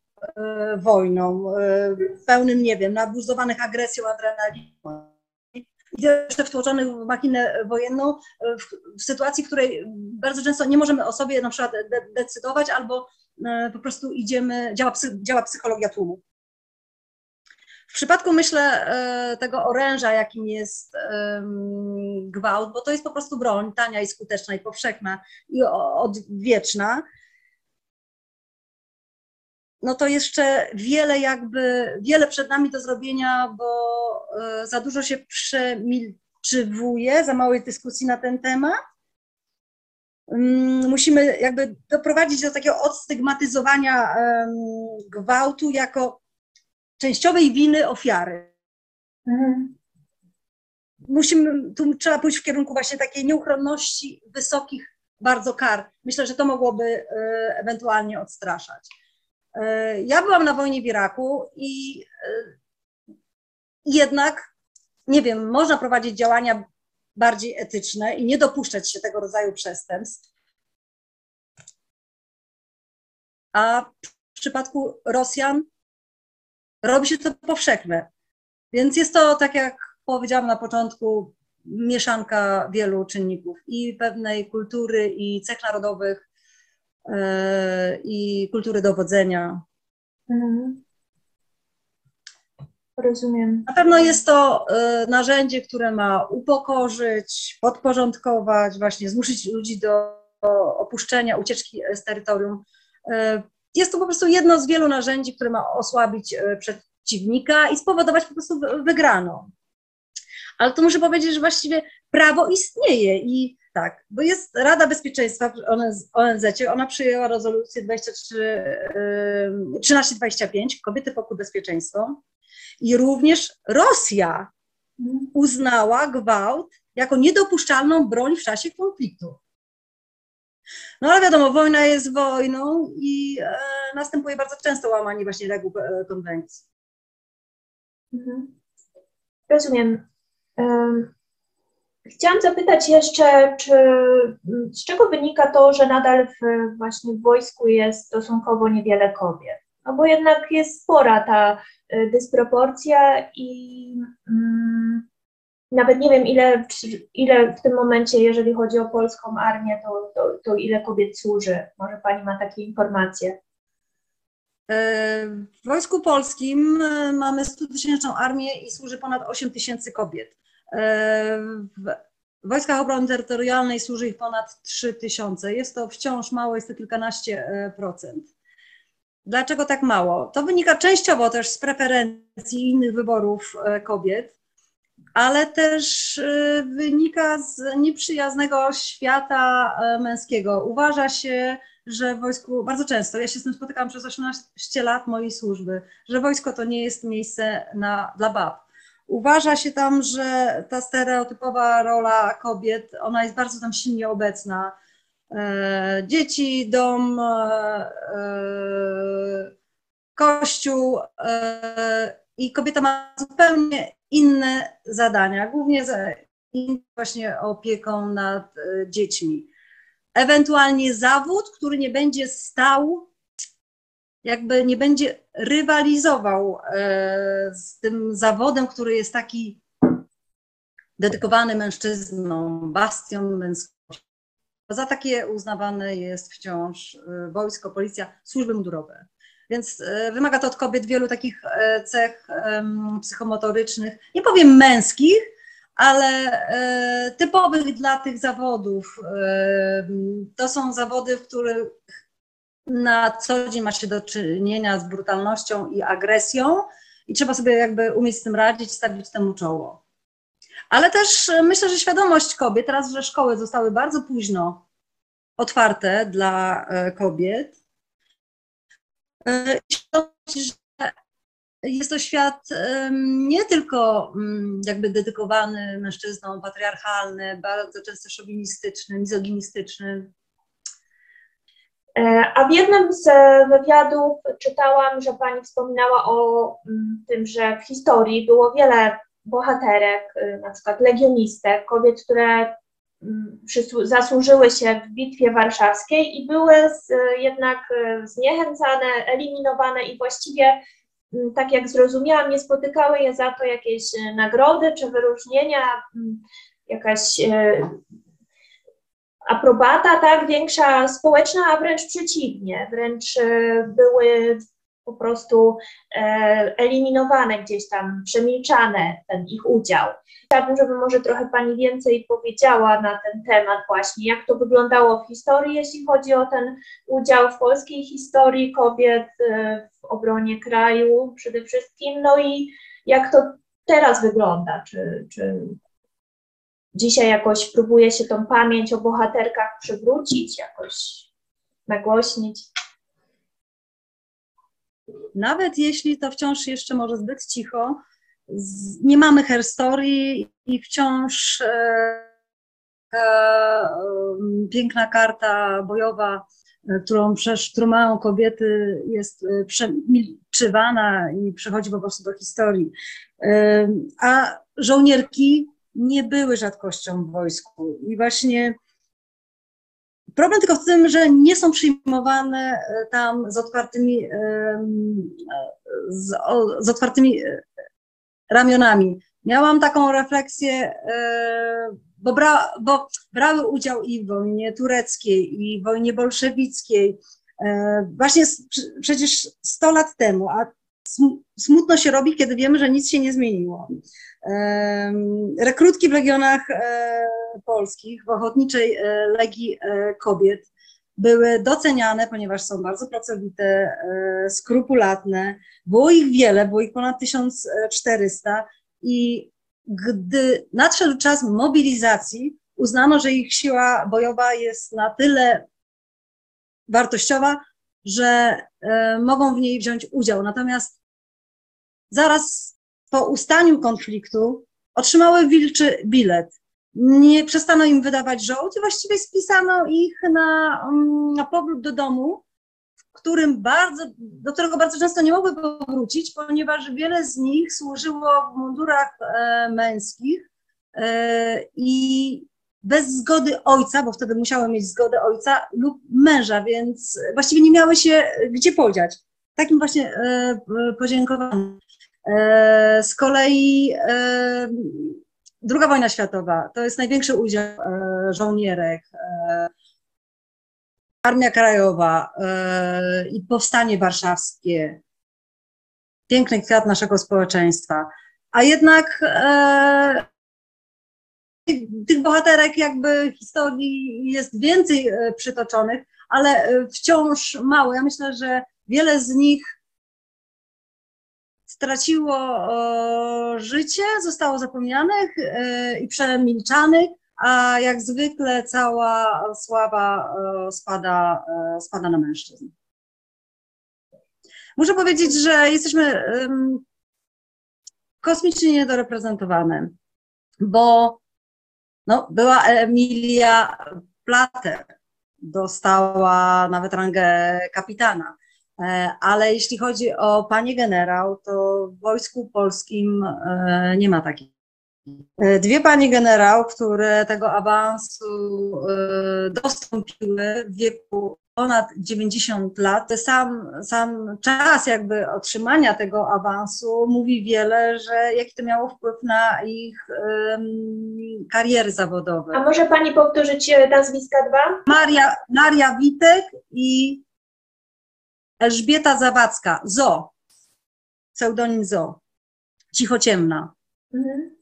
wojną, e, pełnym, nie wiem, nabuzowanych agresją, adrenaliną. I jeszcze wtłoczonych w machinę wojenną e, w, w, sytuacji, w której bardzo często nie możemy o sobie na przykład de decydować albo po prostu idziemy, działa, psy, działa psychologia tłumu. W przypadku, myślę, tego oręża, jakim jest gwałt, bo to jest po prostu broń tania i skuteczna i powszechna i odwieczna, no to jeszcze wiele jakby, wiele przed nami do zrobienia, bo e, za dużo się przemilczywuje, za małej dyskusji na ten temat. Mm, musimy jakby doprowadzić do takiego odstygmatyzowania gwałtu jako częściowej winy ofiary. Mhm. Musimy, tu trzeba pójść w kierunku właśnie takiej nieuchronności wysokich bardzo kar. Myślę, że to mogłoby e, ewentualnie odstraszać. E, ja byłam na wojnie w Iraku i e, jednak, nie wiem, można prowadzić działania bardziej etyczne i nie dopuszczać się tego rodzaju przestępstw. A w przypadku Rosjan robi się to powszechne. Więc jest to, tak jak powiedziałam na początku, mieszanka wielu czynników i pewnej kultury, i cech narodowych, i kultury dowodzenia. Mhm. Rozumiem. Na pewno jest to e, narzędzie, które ma upokorzyć, podporządkować, właśnie zmusić ludzi do opuszczenia, ucieczki z terytorium. E, jest to po prostu jedno z wielu narzędzi, które ma osłabić przeciwnika i spowodować po prostu wygraną. Ale to muszę powiedzieć, że właściwie prawo istnieje i tak, bo jest Rada Bezpieczeństwa w ONZ, ona przyjęła rezolucję 23, 1325, kobiety pokój bezpieczeństwo i również Rosja uznała gwałt jako niedopuszczalną broń w czasie konfliktu. No ale wiadomo, wojna jest wojną i e, następuje bardzo często łamanie właśnie reguł e, konwencji. Mhm. Rozumiem. Um Chciałam zapytać jeszcze, czy, z czego wynika to, że nadal w, właśnie w wojsku jest stosunkowo niewiele kobiet? No bo jednak jest spora ta y, dysproporcja i mm, nawet nie wiem, ile, ile w tym momencie, jeżeli chodzi o polską armię, to, to, to ile kobiet służy. Może Pani ma takie informacje? E, w Wojsku Polskim e, mamy 100-tysięczną armię i służy ponad 8 tysięcy kobiet. W Wojskach Obrony Terytorialnej służy ich ponad 3 tysiące. Jest to wciąż mało, jest to kilkanaście e, procent. Dlaczego tak mało? To wynika częściowo też z preferencji innych wyborów e, kobiet, ale też e, wynika z nieprzyjaznego świata męskiego. Uważa się, że wojsku bardzo często, ja się z tym spotykam przez 18 lat mojej służby, że wojsko to nie jest miejsce na, dla bab Uważa się tam, że ta stereotypowa rola kobiet, ona jest bardzo tam silnie obecna. E, dzieci, dom, e, e, kościół i kobieta ma zupełnie inne zadania, głównie właśnie opieką nad dziećmi. Ewentualnie zawód, który nie będzie stał, jakby nie będzie rywalizował e, z tym zawodem, który jest taki dedykowany mężczyznom, bastion męskości. Za takie uznawane jest wciąż e, wojsko, policja, służby mundurowe. Więc wymaga to od kobiet wielu takich cech psychomotorycznych, nie powiem męskich, ale e, typowych dla tych zawodów. E, to są zawody, w których na co dzień ma się do czynienia z brutalnością i agresją i trzeba sobie jakby umieć z tym radzić, stawić temu czoło. Ale też myślę, że świadomość kobiet, teraz, że szkoły zostały bardzo późno otwarte dla e, kobiet, świadomość, jest to świat nie tylko mm, jakby dedykowany mężczyznom, patriarchalny, bardzo często szowinistyczny, mizoginistyczny. E, a w jednym z e, wywiadów czytałam, że Pani wspominała o mm, tym, że w historii było wiele bohaterek, e, na przykład legionistek, kobiet, które mm, zasłużyły się w Bitwie Warszawskiej i były jednak zniechęcane, eliminowane i właściwie Mm, tak jak zrozumiałam, nie spotykały je za to jakieś e, nagrody czy wyróżnienia, jakaś e, aprobata, tak, większa społeczna, a wręcz przeciwnie, wręcz e, były po prostu eliminowane gdzieś tam, przemilczane ten ich udział. Chciałabym, żeby może trochę Pani więcej powiedziała na ten temat właśnie, jak to wyglądało w historii, jeśli chodzi o ten udział w polskiej historii kobiet w obronie kraju przede wszystkim, no i jak to teraz wygląda, czy, czy dzisiaj jakoś próbuje się tą pamięć o bohaterkach przywrócić, jakoś nagłośnić? Nawet jeśli to wciąż jeszcze może zbyt cicho, nie mamy herstorii i wciąż e, e, piękna karta bojowa, e, którą, przez, którą mają kobiety, jest e, przemilczywana i przechodzi po prostu do historii. E, a żołnierki nie były rzadkością w wojsku. I właśnie problem tylko w tym, że nie są przyjmowane tam z otwartymi, z, z otwartymi ramionami. Miałam taką refleksję, e, bo, bra, bo brały udział i w wojnie tureckiej, i w wojnie bolszewickiej, e, właśnie przecież 100 lat temu, a smutno się robi, kiedy wiemy, że nic się nie zmieniło. E, rekrutki w legionach polskich, w ochotniczej legii kobiet były doceniane, ponieważ są bardzo pracowite, skrupulatne. Było ich wiele, było ich ponad 1400 i gdy nadszedł czas mobilizacji, uznano, że ich siła bojowa jest na tyle wartościowa, że e, mogą w niej wziąć udział. Natomiast zaraz po ustaniu konfliktu otrzymały wilczy bilet. Nie przestano im wydawać żołd właściwie spisano ich na, mm, na powrót do domu którym bardzo, do którego bardzo często nie mogły powrócić, ponieważ wiele z nich służyło w mundurach e, męskich e, i bez zgody ojca, bo wtedy musiały mieć zgodę ojca lub męża, więc właściwie nie miały się gdzie podziać. Takim właśnie e, podziękowaniem. E, z kolei e, druga wojna światowa to jest największy udział e, żołnierek Armia Krajowa yy, i Powstanie Warszawskie, piękny kwiat naszego społeczeństwa. A jednak tych bohaterek jakby historii jest więcej yy, przytoczonych, ale wciąż mało. Ja myślę, że wiele z nich straciło życie, zostało zapomnianych i przemilczanych, a jak zwykle cała sława e, spada, e, spada na mężczyzn. Muszę powiedzieć, że jesteśmy kosmicznie niedoreprezentowane, bo no, była Emilia Plater, dostała nawet rangę kapitana. E, ale jeśli chodzi o panie generał, to w Wojsku Polskim e, nie ma takiej. E, dwie panie generał, które tego awansu dostąpiły w wieku ponad 90 lat, sam, sam czas jakby otrzymania tego awansu mówi wiele, że jaki to miało wpływ na ich um, kariery zawodowe. A może Pani powtórzyć nazwiska dwa? Maria, Maria Witek i Elżbieta Zawadzka, Zo, pseudonim Zo, cichociemna, mhm.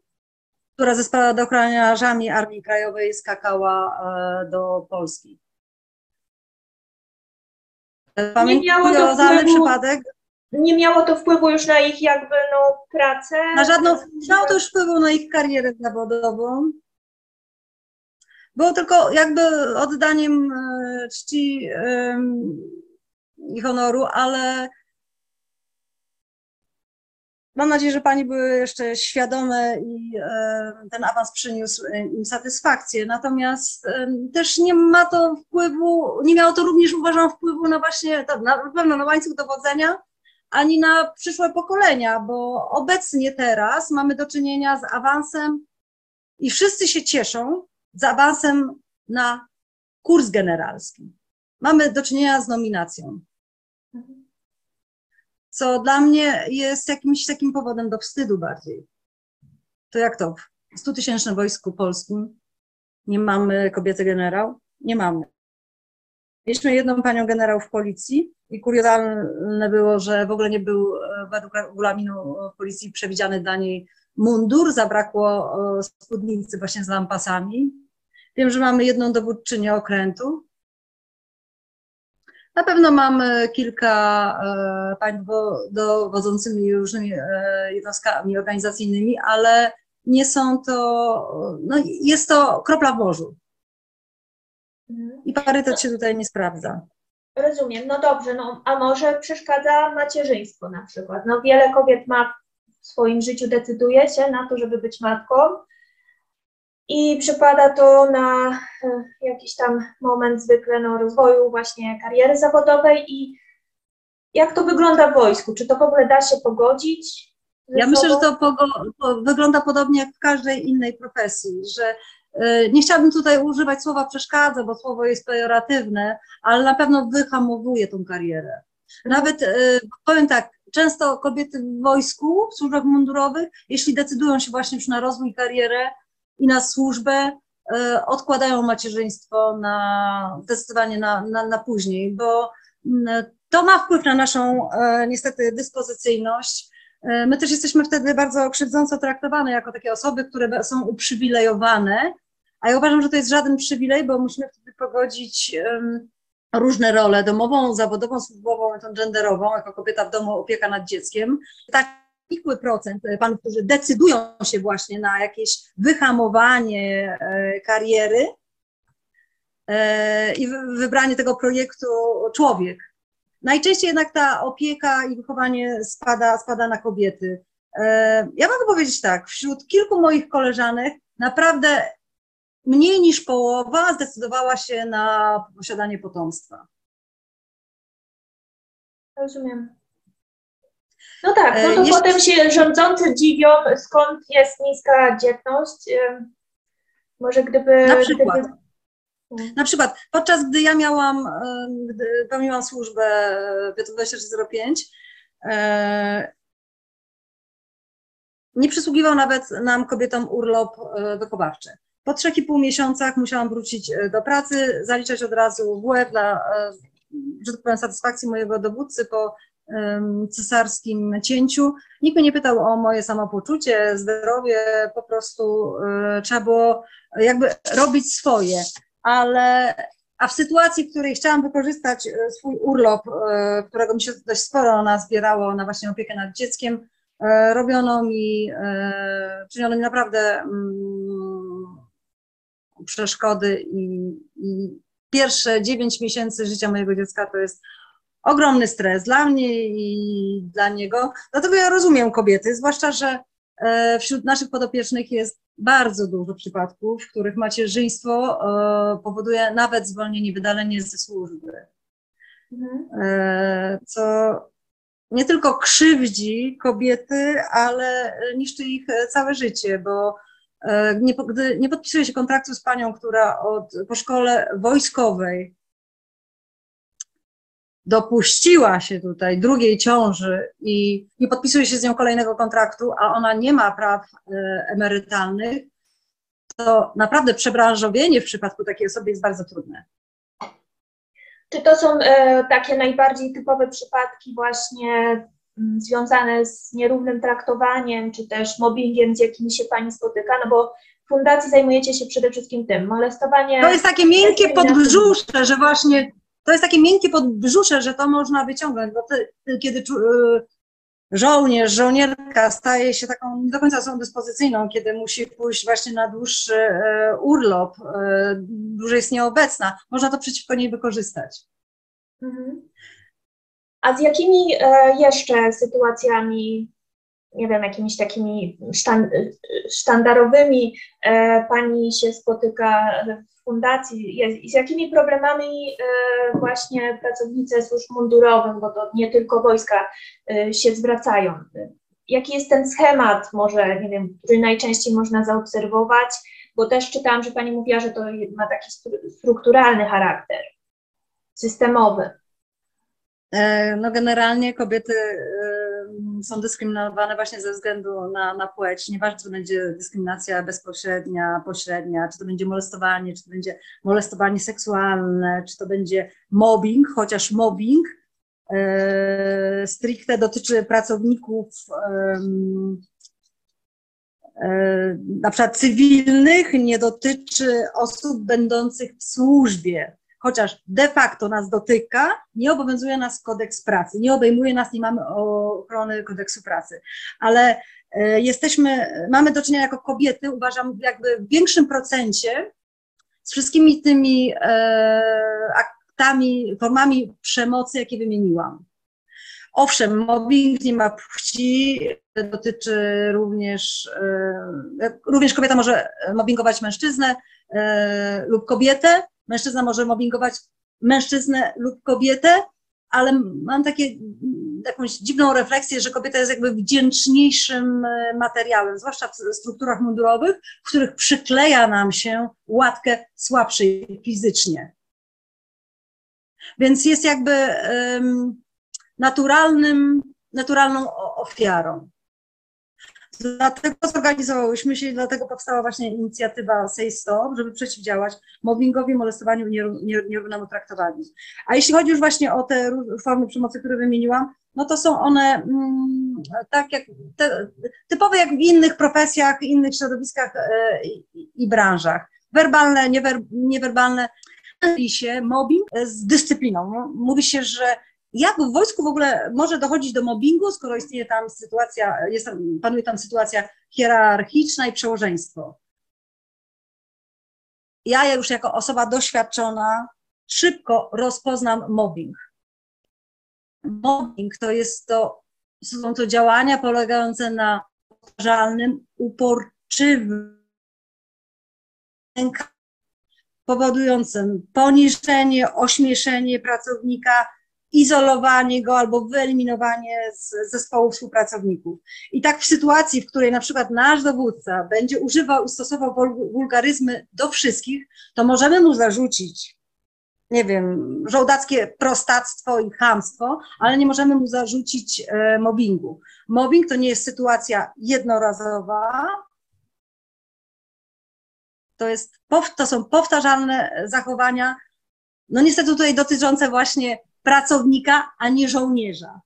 która ze spadochroniarzami Armii Krajowej skakała e, do Polski. Pamiętam przypadek. Nie miało to wpływu już na ich jakby no, pracę? Na żadną, nie miało to już wpływu na ich karierę zawodową. Było tylko jakby oddaniem e, czci i honoru, ale mam nadzieję, że Pani były jeszcze świadome i e, ten awans przyniósł im satysfakcję. Natomiast też nie ma to wpływu, nie miało to również, uważam, wpływu na właśnie, na pewno na łańcuch dowodzenia, ani na przyszłe pokolenia, bo obecnie teraz mamy do czynienia z awansem i wszyscy się cieszą z awansem na kurs generalski. Mamy do czynienia z nominacją co dla mnie jest jakimś takim powodem do wstydu bardziej. To jak to? W 100-tysięcznym wojsku polskim nie mamy kobiety generał? Nie mamy. Mieliśmy jedną panią generał w policji i kuriozalne było, że w ogóle nie był e, według regulaminu policji przewidziany dla niej mundur, zabrakło e, spódnicy właśnie z lampasami. Wiem, że mamy jedną dowódczynię okrętu, na pewno mamy kilka e, pań dowodzącymi różnymi e, jednostkami organizacyjnymi, ale nie są to, no jest to kropla w morzu. I parytet się tutaj nie sprawdza. Rozumiem, no dobrze, no a może przeszkadza macierzyństwo na przykład. No wiele kobiet ma w swoim życiu, decyduje się na to, żeby być matką, i przypada to na e, jakiś tam moment zwykle no, rozwoju właśnie kariery zawodowej i jak to wygląda w wojsku? Czy to w ogóle da się pogodzić? Ja myślę, że to po, wygląda podobnie jak w każdej innej profesji, że y, nie chciałabym tutaj używać słowa przeszkadza, bo słowo jest pejoratywne, ale na pewno wyhamowuje tą karierę. Mhm. Nawet y, powiem tak, często kobiety w wojsku, w służbach mundurowych, jeśli decydują się właśnie już na rozwój karierę, i na służbę, e, odkładają macierzyństwo na zdecydowanie na, na, na później, bo mm, to ma wpływ na naszą e, niestety dyspozycyjność. E, my też jesteśmy wtedy bardzo krzywdząco traktowane jako takie osoby, które są uprzywilejowane, a ja uważam, że to jest żaden przywilej, bo musimy wtedy pogodzić różne role, domową, zawodową, służbową, genderową, jako kobieta w domu opieka nad dzieckiem. Tak nikły procent e, panów, którzy decydują się właśnie na jakieś wyhamowanie e, kariery e, i wybranie tego projektu człowiek. Najczęściej jednak ta opieka i wychowanie spada, spada na kobiety. Ja mogę powiedzieć tak, wśród kilku moich koleżanek naprawdę mniej niż połowa zdecydowała się na posiadanie potomstwa. Rozumiem. No tak, no to Jeszcze... potem się rządzący dziwią, skąd jest niska dzietność. Może gdyby... Na przykład. Gdyby... Na przykład, podczas gdy ja miałam, gdy pełniłam służbę w 2005, e, nie przysługiwał nawet nam kobietom urlop e, wychowawczy. Po trzech i pół miesiącach musiałam wrócić e, do pracy, zaliczać od razu WF dla, że tak powiem, satysfakcji mojego dowódcy po cesarskim cięciu. Nikt mnie nie pytał o moje samopoczucie, zdrowie, po prostu e, trzeba było jakby robić swoje. Ale a w sytuacji, w której chciałam wykorzystać e, swój urlop, e, którego mi się dość sporo nazbierało na właśnie opiekę nad dzieckiem, robiono mi, czyniono mi naprawdę mm, przeszkody i, i pierwsze dziewięć miesięcy życia mojego dziecka to jest ogromny stres dla mnie i dla niego. Dlatego ja rozumiem kobiety, zwłaszcza, że e, wśród naszych podopiecznych jest bardzo dużo przypadków, w których macierzyństwo e, powoduje nawet zwolnienie, wydalenie ze służby. Mhm. e, co nie tylko krzywdzi kobiety, ale niszczy ich całe życie, bo nie, gdy nie podpisuje się kontraktu z panią, która od, po szkole wojskowej dopuściła się tutaj drugiej ciąży i nie podpisuje się z nią kolejnego kontraktu, a ona nie ma praw e, emerytalnych, to naprawdę przebranżowienie w przypadku takiej osoby jest bardzo trudne. Czy to są e, takie najbardziej typowe przypadki właśnie m, związane z nierównym traktowaniem, czy też mobbingiem, z jakimi się Pani spotyka? No bo w fundacji zajmujecie się przede wszystkim tym, molestowanie... To jest takie miękkie podbrzusze, że właśnie, to jest takie miękkie podbrzusze, że to można wyciągnąć, bo ty, kiedy y, żołnierz, żołnierka staje się taką nie do końca osobą dyspozycyjną, kiedy musi pójść właśnie na dłuższy e, urlop, e, dłużej jest nieobecna, można to przeciwko niej wykorzystać. Mhm. A z jakimi e, jeszcze sytuacjami, nie wiem, jakimiś takimi sztan, sztandarowymi e, Pani się spotyka fundacji? Z jakimi problemami e, właśnie pracownicy służb mundurowych, bo to nie tylko wojska, e, się zwracają? Jaki jest ten schemat, może, nie wiem, który najczęściej można zaobserwować? Bo też czytałam, że Pani mówiła, że to ma taki stru- strukturalny charakter, systemowy. E, No generalnie kobiety są dyskryminowane właśnie ze względu na, na płeć. Nieważne, czy to będzie dyskryminacja bezpośrednia, pośrednia, czy to będzie molestowanie, czy to będzie molestowanie seksualne, czy to będzie mobbing, chociaż mobbing e, stricte dotyczy pracowników e, na przykład cywilnych, nie dotyczy osób będących w służbie chociaż de facto nas dotyka, nie obowiązuje nas kodeks pracy, nie obejmuje nas, nie mamy ochrony kodeksu pracy, ale e, jesteśmy, mamy do czynienia jako kobiety, uważam, jakby w większym procencie z wszystkimi tymi e, aktami, formami przemocy, jakie wymieniłam. Owszem, mobbing nie ma płci, dotyczy również, e, również kobieta może mobbingować mężczyznę lub kobietę, mężczyzna może mobbingować mężczyznę lub kobietę, ale mam takie, jakąś dziwną refleksję, że kobieta jest jakby wdzięczniejszym e, materiałem, zwłaszcza w strukturach mundurowych, w których przykleja nam się łatkę słabszej fizycznie. Więc jest jakby um, naturalnym, naturalną ofiarą. Dlatego zorganizowałyśmy się i dlatego powstała właśnie inicjatywa Say Stop, żeby przeciwdziałać mobbingowi, molestowaniu i nieró- nier- nierównemu traktowaniu. A jeśli chodzi już właśnie o te formy przemocy, które wymieniłam, no to są one mm, tak jak te, typowe jak w innych profesjach, innych środowiskach e, i, branżach. Werbalne, niewer, niewerbalne. Myli się mobbing z dyscypliną. Mówi się, że jak w wojsku w ogóle może dochodzić do mobbingu, skoro istnieje tam sytuacja, jest, panuje tam sytuacja hierarchiczna i przełożeństwo. Ja już jako osoba doświadczona szybko rozpoznam mobbing. Mobbing to jest to, są to działania polegające na powtarzalnym, uporczywym powodującym poniżenie, ośmieszenie pracownika, izolowanie go albo wyeliminowanie z zespołu współpracowników. I tak w sytuacji, w której na przykład nasz dowódca będzie używał stosował wul- wulgaryzmy do wszystkich, to możemy mu zarzucić, nie wiem, żołdackie prostactwo i chamstwo, ale nie możemy mu zarzucić e, mobbingu. Mobbing to nie jest sytuacja jednorazowa, to, jest, to są powtarzalne zachowania, no niestety tutaj dotyczące właśnie pracownika, a nie żołnierza.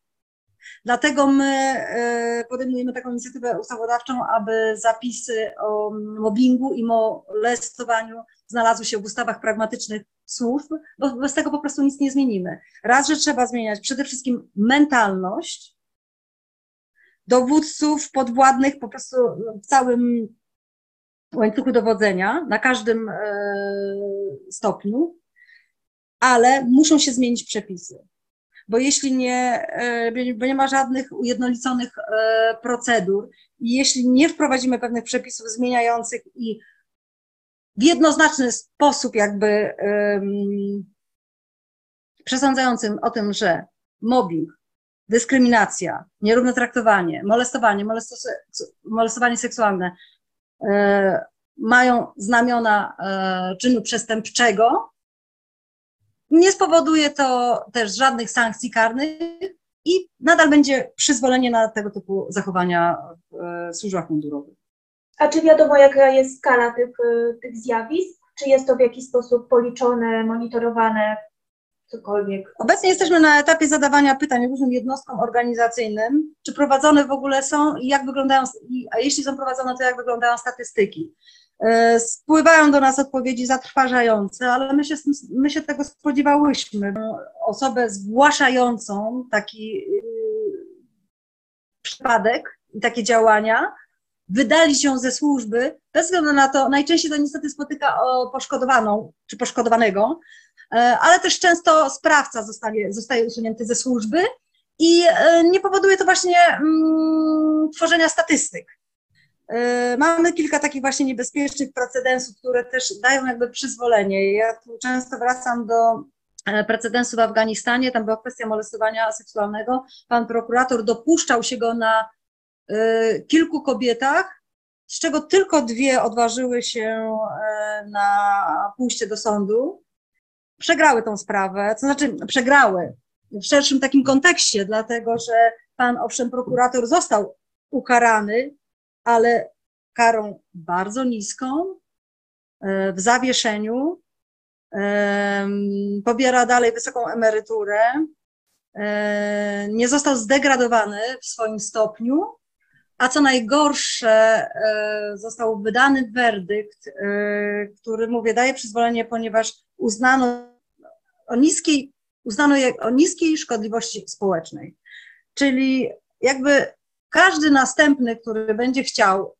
Dlatego my e, podejmujemy taką inicjatywę ustawodawczą, aby zapisy o mobbingu i molestowaniu znalazły się w ustawach pragmatycznych służb, bo bez tego po prostu nic nie zmienimy. Raz, że trzeba zmieniać przede wszystkim mentalność dowódców, podwładnych po prostu w całym łańcuchu dowodzenia, na każdym e, stopniu, ale muszą się zmienić przepisy. Bo jeśli nie, e, bo nie ma żadnych ujednoliconych e, procedur i jeśli nie wprowadzimy pewnych przepisów zmieniających i w jednoznaczny sposób jakby em, przesądzającym o tym, że mobbing, dyskryminacja, nierówne traktowanie, molestowanie, molestowanie seksualne e, mają znamiona e, czynu przestępczego, nie spowoduje to też żadnych sankcji karnych i nadal będzie przyzwolenie na tego typu zachowania w e, służbach mundurowych. A czy wiadomo, jaka jest skala tych, tych zjawisk? Czy jest to w jakiś sposób policzone, monitorowane, cokolwiek? Obecnie jesteśmy na etapie zadawania pytań różnym jednostkom organizacyjnym, czy prowadzone w ogóle są i jak wyglądają, a jeśli są prowadzone, to jak wyglądają statystyki. E, spływają do nas odpowiedzi zatrważające, ale my się, my się tego spodziewałyśmy. Osobę zgłaszającą taki yy, przypadek i takie działania wydali się ze służby, bez względu na to, najczęściej to niestety spotyka poszkodowaną czy poszkodowanego, e, ale też często sprawca zostanie, zostaje usunięty ze służby i e, nie powoduje to właśnie mm, tworzenia statystyk. E, mamy kilka takich właśnie niebezpiecznych precedensów, które też dają jakby przyzwolenie. Ja tu często wracam do precedensu w Afganistanie, tam była kwestia molestowania seksualnego. Pan prokurator dopuszczał się go na Y, kilku kobietach, z czego tylko dwie odważyły się na pójście do sądu, przegrały tą sprawę, to znaczy przegrały w szerszym takim kontekście, dlatego że pan, owszem, prokurator został ukarany, ale karą bardzo niską, y, w zawieszeniu, pobiera dalej wysoką emeryturę, nie został zdegradowany w swoim stopniu, a co najgorsze, e, został wydany werdykt, e, który, mówię, daje przyzwolenie, ponieważ uznano o niskiej, uznano o niskiej szkodliwości społecznej. Czyli jakby każdy następny, który będzie chciał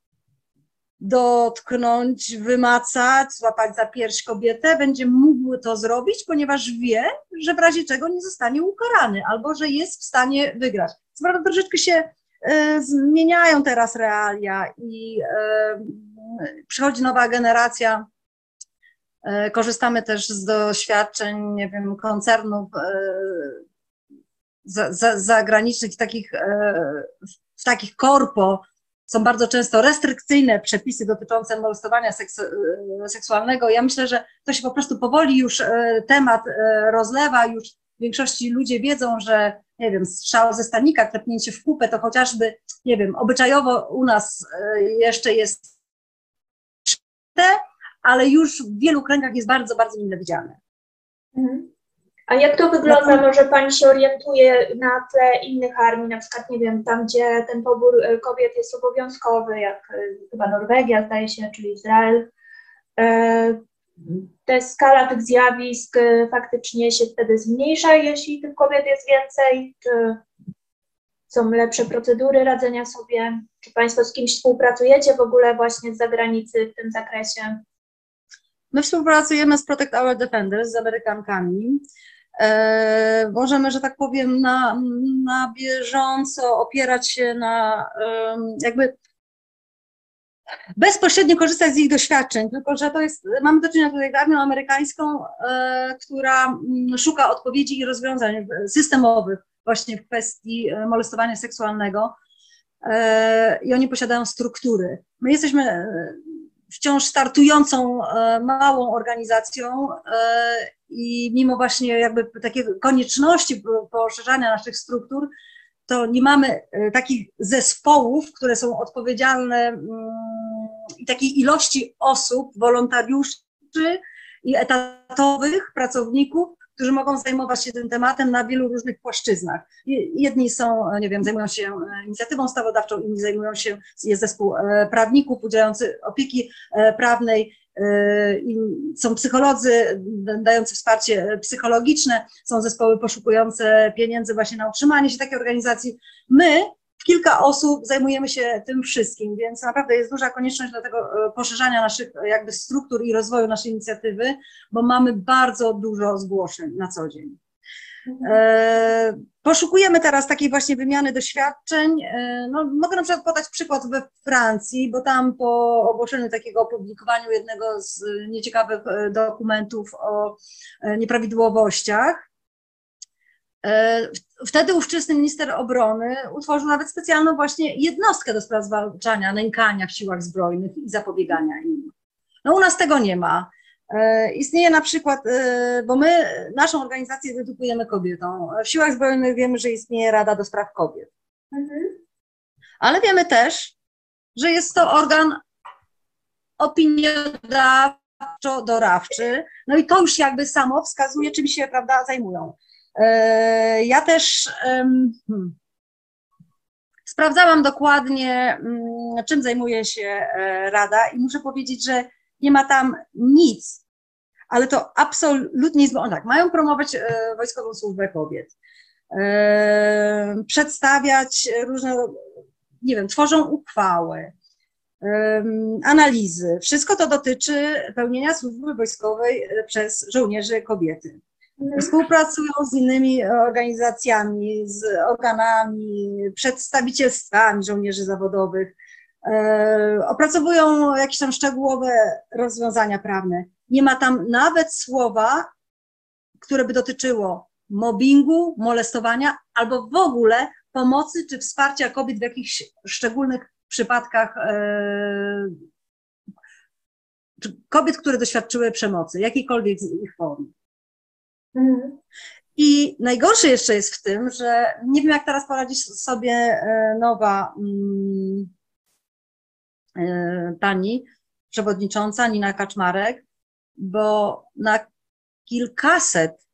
dotknąć, wymacać, złapać za pierś kobietę, będzie mógł to zrobić, ponieważ wie, że w razie czego nie zostanie ukarany albo że jest w stanie wygrać. Co prawda troszeczkę się E, zmieniają teraz realia i e, przychodzi nowa generacja. E, korzystamy też z doświadczeń, nie wiem, koncernów zagranicznych, takich, w takich korpo są bardzo często restrykcyjne przepisy dotyczące molestowania seksualnego. Ja myślę, że to się po prostu powoli już temat rozlewa, już w większości ludzie wiedzą, że nie wiem, strzał ze stanika, klepnięcie w kupę, to chociażby, nie wiem, obyczajowo u nas e, jeszcze jest ale już w wielu kręgach jest bardzo, bardzo mile widziane. Mhm. A jak to wygląda? Może Pani się orientuje na tle innych armii, na przykład, nie wiem, tam, gdzie ten pobór e, kobiet jest obowiązkowy, jak e, chyba Norwegia, zdaje się, czy Izrael ta skala tych zjawisk faktycznie się wtedy zmniejsza, jeśli tych kobiet jest więcej, czy są lepsze procedury radzenia sobie? Czy Państwo z kimś współpracujecie w ogóle właśnie z zagranicy w tym zakresie? My współpracujemy z Protect Our Defenders, z Amerykankami. E, możemy, że tak powiem, na, na bieżąco opierać się na jakby bezpośrednio korzystać z ich doświadczeń, tylko że to jest, mamy do czynienia tutaj z armią amerykańską, e, która mm, szuka odpowiedzi i rozwiązań systemowych właśnie w kwestii e, molestowania seksualnego i oni posiadają struktury. My jesteśmy wciąż startującą e, małą organizacją e, i mimo właśnie jakby takiej konieczności poszerzania naszych struktur, to nie mamy e, takich zespołów, które są odpowiedzialne mm, i takiej ilości osób, wolontariuszy i etatowych pracowników, którzy mogą zajmować się tym tematem na wielu różnych płaszczyznach. Jedni są, nie wiem, zajmują się e, inicjatywą stawodawczą, inni zajmują się, jest zespół e, prawników udzielający opieki prawnej, są psycholodzy dający wsparcie psychologiczne, są zespoły poszukujące pieniędzy właśnie na utrzymanie się takiej organizacji. My, kilka osób, zajmujemy się tym wszystkim, więc naprawdę jest duża konieczność do tego e, poszerzania naszych jakby struktur i rozwoju naszej inicjatywy, bo mamy bardzo dużo zgłoszeń na co dzień. E, poszukujemy teraz takiej właśnie wymiany doświadczeń. E, no, mogę na przykład podać przykład we Francji, bo tam po ogłoszeniu takiego opublikowaniu jednego z nieciekawych e, dokumentów o nieprawidłowościach, E, wtedy ówczesny minister obrony utworzył nawet specjalną właśnie jednostkę do spraw zwalczania nękania w siłach zbrojnych i zapobiegania im. No u nas tego nie ma. E, istnieje na przykład, e, bo my naszą organizację dedykujemy kobietom. W siłach zbrojnych wiemy, że istnieje Rada do Spraw Kobiet. Mhm. Ale wiemy też, że jest to organ opiniodawczo-doradczy. No i to już jakby samo wskazuje, czym się prawda, zajmują. E, ja też hmm, sprawdzałam dokładnie, mm, czym zajmuje się Rada i muszę powiedzieć, że nie ma tam nic, ale to absolutnie jest, bo tak, mają promować e, Wojskową Służbę Kobiet, e, przedstawiać różne, nie wiem, tworzą uchwały, e, analizy. Wszystko to dotyczy pełnienia służby wojskowej przez żołnierzy kobiety. Mhm. Współpracują z innymi organizacjami, z organami, przedstawicielstwami żołnierzy zawodowych, E, opracowują jakieś tam szczegółowe rozwiązania prawne. Nie ma tam nawet słowa, które by dotyczyło mobbingu, molestowania albo w ogóle pomocy czy wsparcia kobiet w jakichś szczególnych przypadkach e, kobiet, które doświadczyły przemocy, jakiejkolwiek z ich form. I najgorsze jeszcze jest w tym, że nie wiem, jak teraz poradzić sobie e, nowa mm, E, pani przewodnicząca Nina Kaczmarek, bo na kilkaset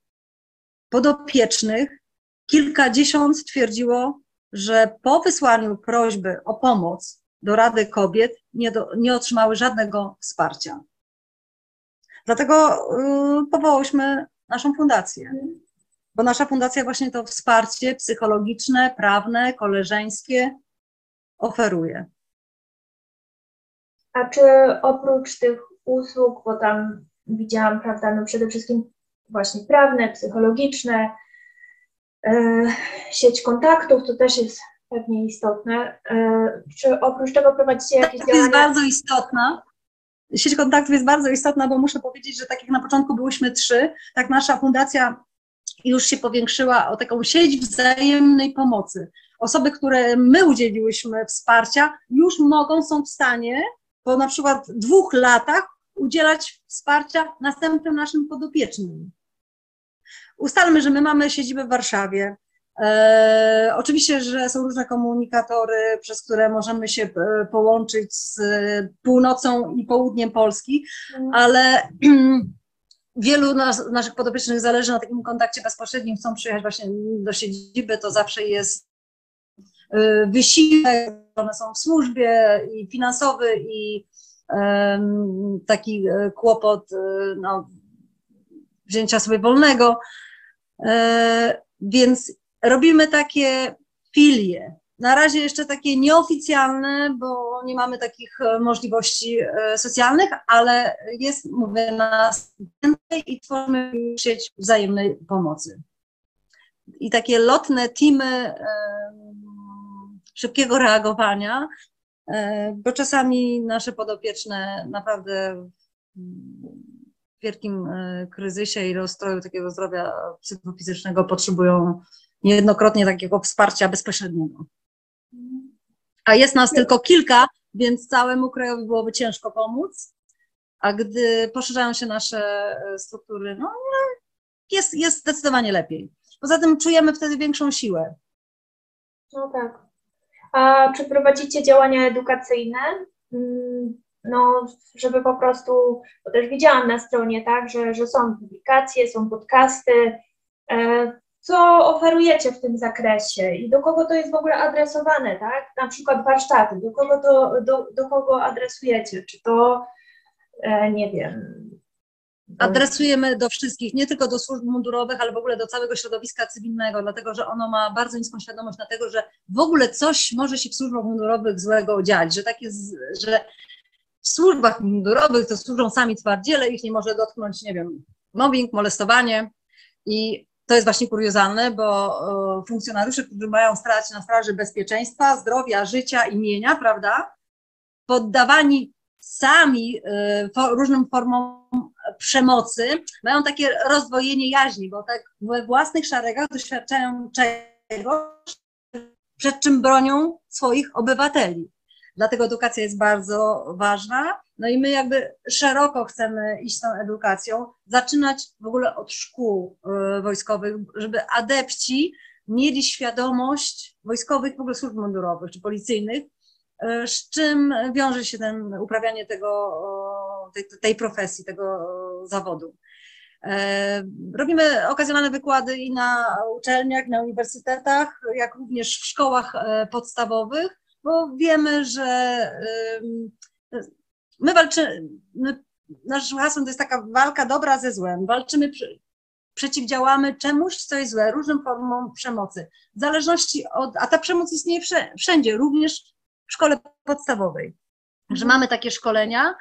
podopiecznych kilkadziesiąt stwierdziło, że po wysłaniu prośby o pomoc do Rady Kobiet nie, do, nie otrzymały żadnego wsparcia. Dlatego y, powołałyśmy naszą fundację, bo nasza fundacja właśnie to wsparcie psychologiczne, prawne, koleżeńskie oferuje. A czy oprócz tych usług, bo tam widziałam, prawda, no przede wszystkim właśnie prawne, psychologiczne, e, sieć kontaktów, to też jest pewnie istotne. E, czy oprócz tego prowadzicie jakieś to działania? jest bardzo istotna. Sieć kontaktów jest bardzo istotna, bo muszę powiedzieć, że tak jak na początku byłyśmy trzy, tak nasza fundacja już się powiększyła o taką sieć wzajemnej pomocy. Osoby, które my udzieliłyśmy wsparcia, już mogą, są w stanie po na przykład dwóch latach udzielać wsparcia następnym naszym podopiecznym. Ustalmy, że my mamy siedzibę w Warszawie. E, oczywiście, że są różne komunikatory, przez które możemy się e, połączyć z północą i południem Polski, ale (clears throat) wielu nas, naszych podopiecznych zależy na takim kontakcie bezpośrednim, chcą przyjechać właśnie do siedziby, to zawsze jest wysiłek, one są w służbie i finansowy i taki e, kłopot e, no, wzięcia sobie wolnego. E, więc robimy takie filie. Na razie jeszcze takie nieoficjalne, bo nie mamy takich możliwości socjalnych, ale jest, mówię, nas więcej i tworzymy sieć wzajemnej pomocy. I takie lotne teamy szybkiego reagowania, e, bo czasami nasze podopieczne naprawdę w wielkim e, kryzysie i rozstroju takiego zdrowia psychofizycznego potrzebują niejednokrotnie takiego wsparcia bezpośredniego. A jest nas tylko kilka, więc całemu krajowi byłoby ciężko pomóc. A gdy poszerzają się nasze e, struktury, no jest, jest zdecydowanie lepiej. Poza tym czujemy wtedy większą siłę. No tak. A czy prowadzicie działania edukacyjne? Mm, no, żeby po prostu, bo też widziałam na stronie, tak, że, że są publikacje, są podcasty. Co oferujecie w tym zakresie i do kogo to jest w ogóle adresowane, tak? Na przykład warsztaty, do kogo to, do, do kogo adresujecie? Czy to, e, nie wiem, adresujemy do wszystkich, nie tylko do służb mundurowych, ale w ogóle do całego środowiska cywilnego, dlatego że ono ma bardzo niską świadomość na tego, że w ogóle coś może się w służbach mundurowych złego dziać, że tak jest, że w służbach mundurowych to służą sami twardziele, ich nie może dotknąć, nie wiem, mobbing, molestowanie i to jest właśnie kuriozalne, bo funkcjonariusze, którzy mają stać na straży bezpieczeństwa, zdrowia, życia, imienia, prawda, poddawani sami y, różnym formom przemocy, mają takie rozdwojenie jaźni, bo tak we własnych szeregach doświadczają czegoś, przed czym bronią swoich obywateli. Dlatego edukacja jest bardzo ważna. No i my jakby szeroko chcemy iść tą edukacją, zaczynać w ogóle od szkół y, wojskowych, żeby adepci mieli świadomość wojskowych, w ogóle służb mundurowych czy policyjnych, y, z czym wiąże się ten uprawianie tego, tej, tej profesji, tego zawodu. Robimy okazjonalne wykłady i na uczelniach, na uniwersytetach, jak również w szkołach podstawowych, bo wiemy, że my walczymy, nasz hasłem to jest taka walka dobra ze złem. Walczymy, przeciwdziałamy czemuś, co jest złe, różnym formom przemocy. W zależności od, a ta przemoc istnieje wszędzie, również w szkole podstawowej. Że mamy takie szkolenia,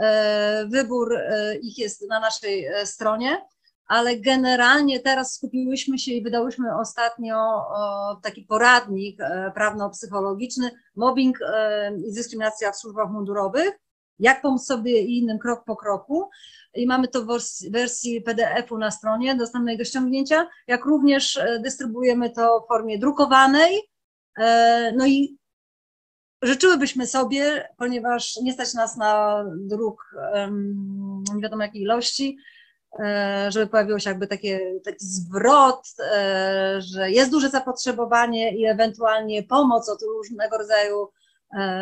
E, wybór e, ich jest na naszej e, stronie, ale generalnie teraz skupiłyśmy się i wydałyśmy ostatnio taki poradnik prawno-psychologiczny Mobbing i dyskryminacja w służbach mundurowych. Jak pomóc sobie i innym krok po kroku. I mamy to w wersji PDF-u na stronie dostępnej do ściągnięcia, jak również dystrybuujemy to w formie drukowanej. No i Życzyłybyśmy sobie, ponieważ nie stać nas na druk nie wiadomo jakiej ilości, e, żeby pojawiło się jakby takie, taki zwrot, e, że jest duże zapotrzebowanie i ewentualnie pomoc od różnego rodzaju e,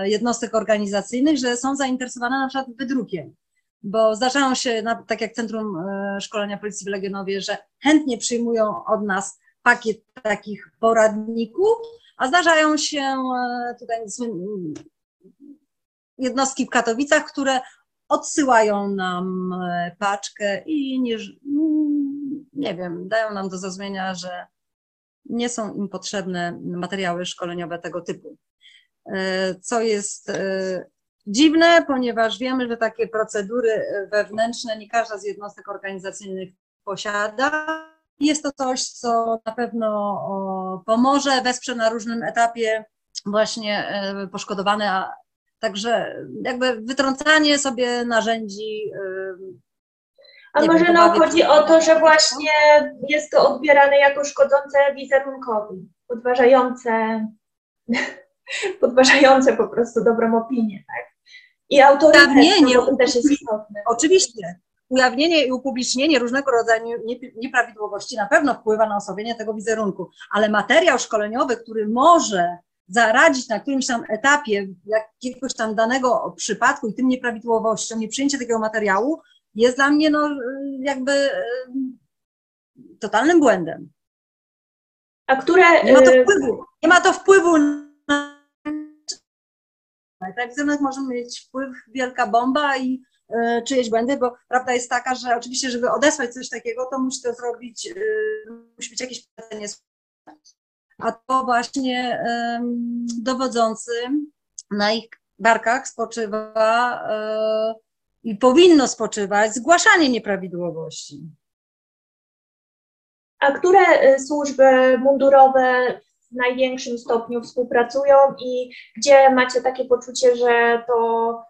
jednostek organizacyjnych, że są zainteresowane na przykład wydrukiem. Bo zdarzają się, tak jak Centrum Szkolenia Policji w Legionowie, że chętnie przyjmują od nas pakiet takich poradników, a zdarzają się e, tutaj jednostki w Katowicach, które odsyłają nam e, paczkę i nie, nie wiem, dają nam do zrozumienia, że nie są im potrzebne materiały szkoleniowe tego typu. E, co jest dziwne, ponieważ wiemy, że takie procedury wewnętrzne nie każda z jednostek organizacyjnych posiada jest to coś, co na pewno pomoże, wesprze na różnym etapie właśnie e, poszkodowane, a także jakby wytrącanie sobie narzędzi. E, a może wiem, nam chodzi o to, że właśnie jest to odbierane jako szkodzące wizerunkowi, podważające, (laughs) podważające po prostu dobrą opinię, tak? I autorytet też jest istotny. Oczywiście, ujawnienie i upublicznienie różnego rodzaju nieprawidłowości na pewno wpływa na osłabienie tego wizerunku, ale materiał szkoleniowy, który może zaradzić na którymś tam etapie jakiegoś tam danego przypadku i tym nieprawidłowościom, nieprzyjęcie takiego materiału jest dla mnie no, jakby totalnym błędem. A które... Nie ma to y, wpływu, nie ma to wpływu na... Tak, wizerunek może mieć wpływ wielka bomba i E, czyjeś błędy, bo prawda jest taka, że oczywiście, żeby odesłać coś takiego, to musi to zrobić, e, musi być jakieś pytanie. A to właśnie dowodzący na ich barkach spoczywa e, i powinno spoczywać zgłaszanie nieprawidłowości. A które służby mundurowe w największym stopniu współpracują i gdzie macie takie poczucie, że to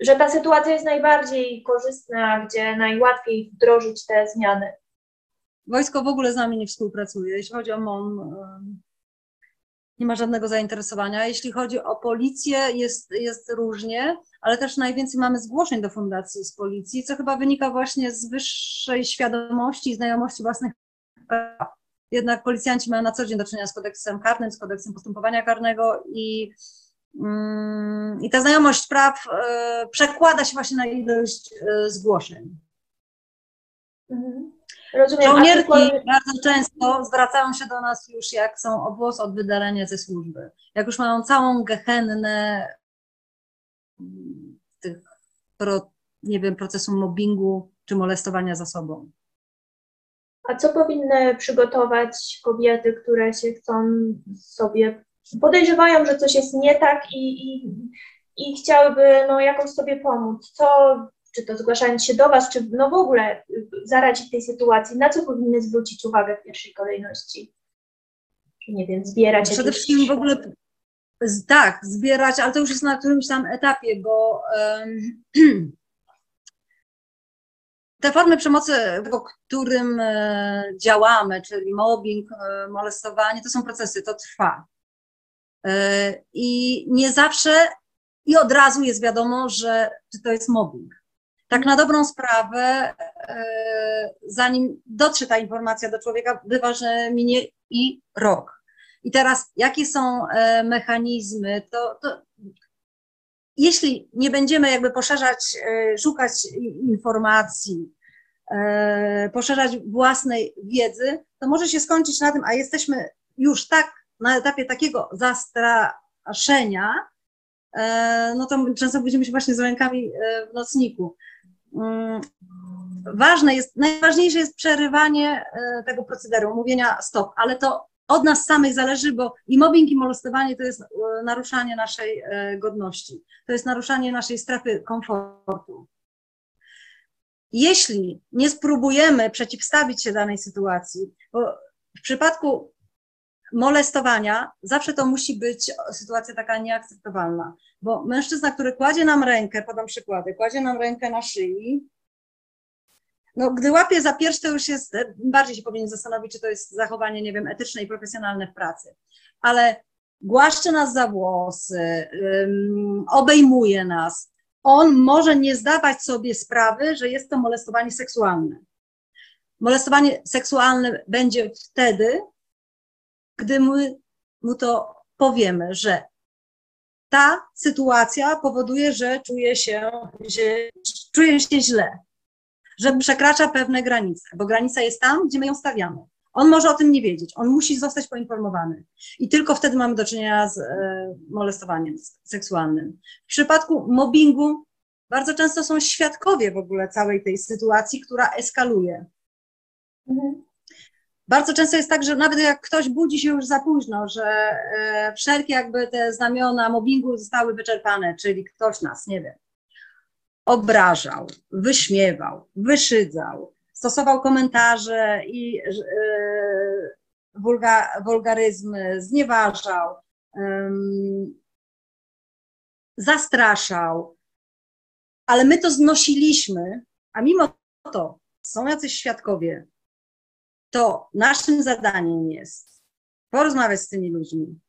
że ta sytuacja jest najbardziej korzystna, gdzie najłatwiej wdrożyć te zmiany. Wojsko w ogóle z nami nie współpracuje. Jeśli chodzi o MON, nie ma żadnego zainteresowania. Jeśli chodzi o policję, jest, jest różnie, ale też najwięcej mamy zgłoszeń do fundacji z policji, co chyba wynika właśnie z wyższej świadomości i znajomości własnych praw. Jednak policjanci mają na co dzień do czynienia z kodeksem karnym, z kodeksem postępowania karnego i Mm, I ta znajomość praw e, przekłada się właśnie na ilość e, zgłoszeń. Mhm. Rozumiem, Żołnierki bardzo często zwracają się do nas już, jak są o włos od wydalenia ze służby. Jak już mają całą gehennę mm, tych, pro, nie wiem, procesu mobbingu czy molestowania za sobą. A co powinny przygotować kobiety, które się chcą sobie podejrzewają, że coś jest nie tak i, i, i chciałyby no, jakoś sobie pomóc. Co, czy to zgłaszając się do Was, czy no w ogóle zaradzić tej sytuacji, na co powinny zwrócić uwagę w pierwszej kolejności? Nie wiem, zbierać Przede wszystkim w ogóle tak, zbierać, ale to już jest na którymś tam etapie, bo um, (clears throat) te formy przemocy, w którym działamy, czyli mobbing, molestowanie, to są procesy, to trwa. I nie zawsze i od razu jest wiadomo, że to jest mobbing. Tak na dobrą sprawę, zanim dotrze ta informacja do człowieka, bywa, że minie i rok. I teraz, jakie są mechanizmy, to, to jeśli nie będziemy jakby poszerzać, e, szukać informacji, e, poszerzać własnej wiedzy, to może się skończyć na tym, a jesteśmy już tak na etapie takiego zastraszenia, e, no to często budzimy się właśnie z rękami w nocniku. Mm, ważne jest, najważniejsze jest przerywanie tego procederu, mówienia stop, ale to od nas samych zależy, bo i mobbing, i molestowanie to jest e, naruszanie naszej e, godności, to jest naruszanie naszej strefy komfortu. Jeśli nie spróbujemy przeciwstawić się danej sytuacji, bo w przypadku molestowania zawsze to musi być sytuacja taka nieakceptowalna, bo mężczyzna, który kładzie nam rękę, podam przykłady, kładzie nam rękę na szyi, no, gdy łapie za pierś, to już jest, e, bardziej się powinien zastanowić, czy to jest zachowanie, nie wiem, etyczne i profesjonalne w pracy. Ale głaszcze nas za włosy, obejmuje nas. On może nie zdawać sobie sprawy, że jest to molestowanie seksualne. Molestowanie seksualne będzie wtedy, gdy my mu to powiemy, że ta sytuacja powoduje, że czuje się, że czuje się źle że przekracza pewne granice, bo granica jest tam, gdzie my ją stawiamy. On może o tym nie wiedzieć, on musi zostać poinformowany. I tylko wtedy mamy do czynienia z e, molestowaniem seksualnym. W przypadku mobbingu bardzo często są świadkowie w ogóle całej tej sytuacji, która eskaluje. Mhm. Bardzo często jest tak, że nawet jak ktoś budzi się już za późno, że e, wszelkie jakby te znamiona mobbingu zostały wyczerpane, czyli ktoś nas, nie wiem, obrażał, wyśmiewał, wyszydzał, stosował komentarze i yy, wulga, wulgaryzmy, znieważał, yy, zastraszał, ale my to znosiliśmy, a mimo to są jacyś świadkowie, to naszym zadaniem jest porozmawiać z tymi ludźmi,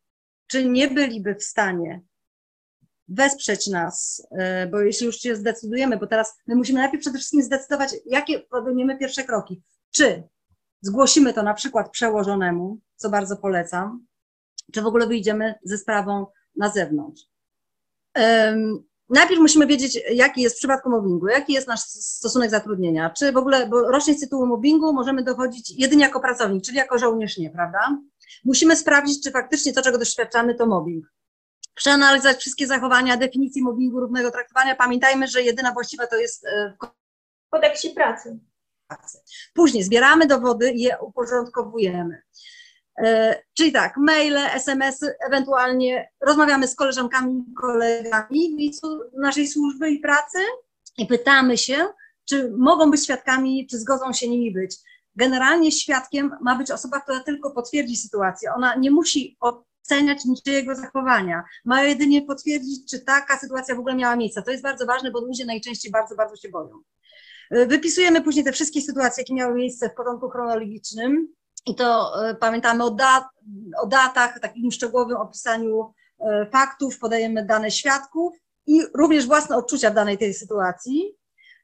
czy nie byliby w stanie wesprzeć nas, e, bo jeśli już się zdecydujemy, bo teraz my musimy najpierw przede wszystkim zdecydować, jakie podejmiemy pierwsze kroki. Czy zgłosimy to na przykład przełożonemu, co bardzo polecam, czy w ogóle wyjdziemy ze sprawą na zewnątrz. Um, najpierw musimy wiedzieć, jaki jest w przypadku mobbingu, jaki jest nasz stosunek zatrudnienia, czy w ogóle, bo rocznie z tytułu mobbingu możemy dochodzić jedynie jako pracownik, czyli jako żołnierz nie, prawda? Musimy sprawdzić, czy faktycznie to, czego doświadczamy, to mobbing przeanalizować wszystkie zachowania, definicji mobbingu, równego traktowania. Pamiętajmy, że jedyna właściwa to jest e, w kodeksie pracy. Później zbieramy dowody i je uporządkowujemy. E, czyli tak, maile, SMS-y, ewentualnie rozmawiamy z koleżankami, kolegami naszej służby i pracy i pytamy się, czy mogą być świadkami, czy zgodzą się nimi być. Generalnie świadkiem ma być osoba, która tylko potwierdzi sytuację. Ona nie musi oceniać niczyjego zachowania. Mają jedynie potwierdzić, czy taka sytuacja w ogóle miała miejsce. To jest bardzo ważne, bo ludzie najczęściej bardzo, bardzo się boją. E, wypisujemy później te wszystkie sytuacje, jakie miały miejsce w porządku chronologicznym i to y, pamiętamy o, dat, o datach, takim szczegółowym opisaniu y, faktów, podajemy dane świadków i również własne odczucia w danej tej sytuacji.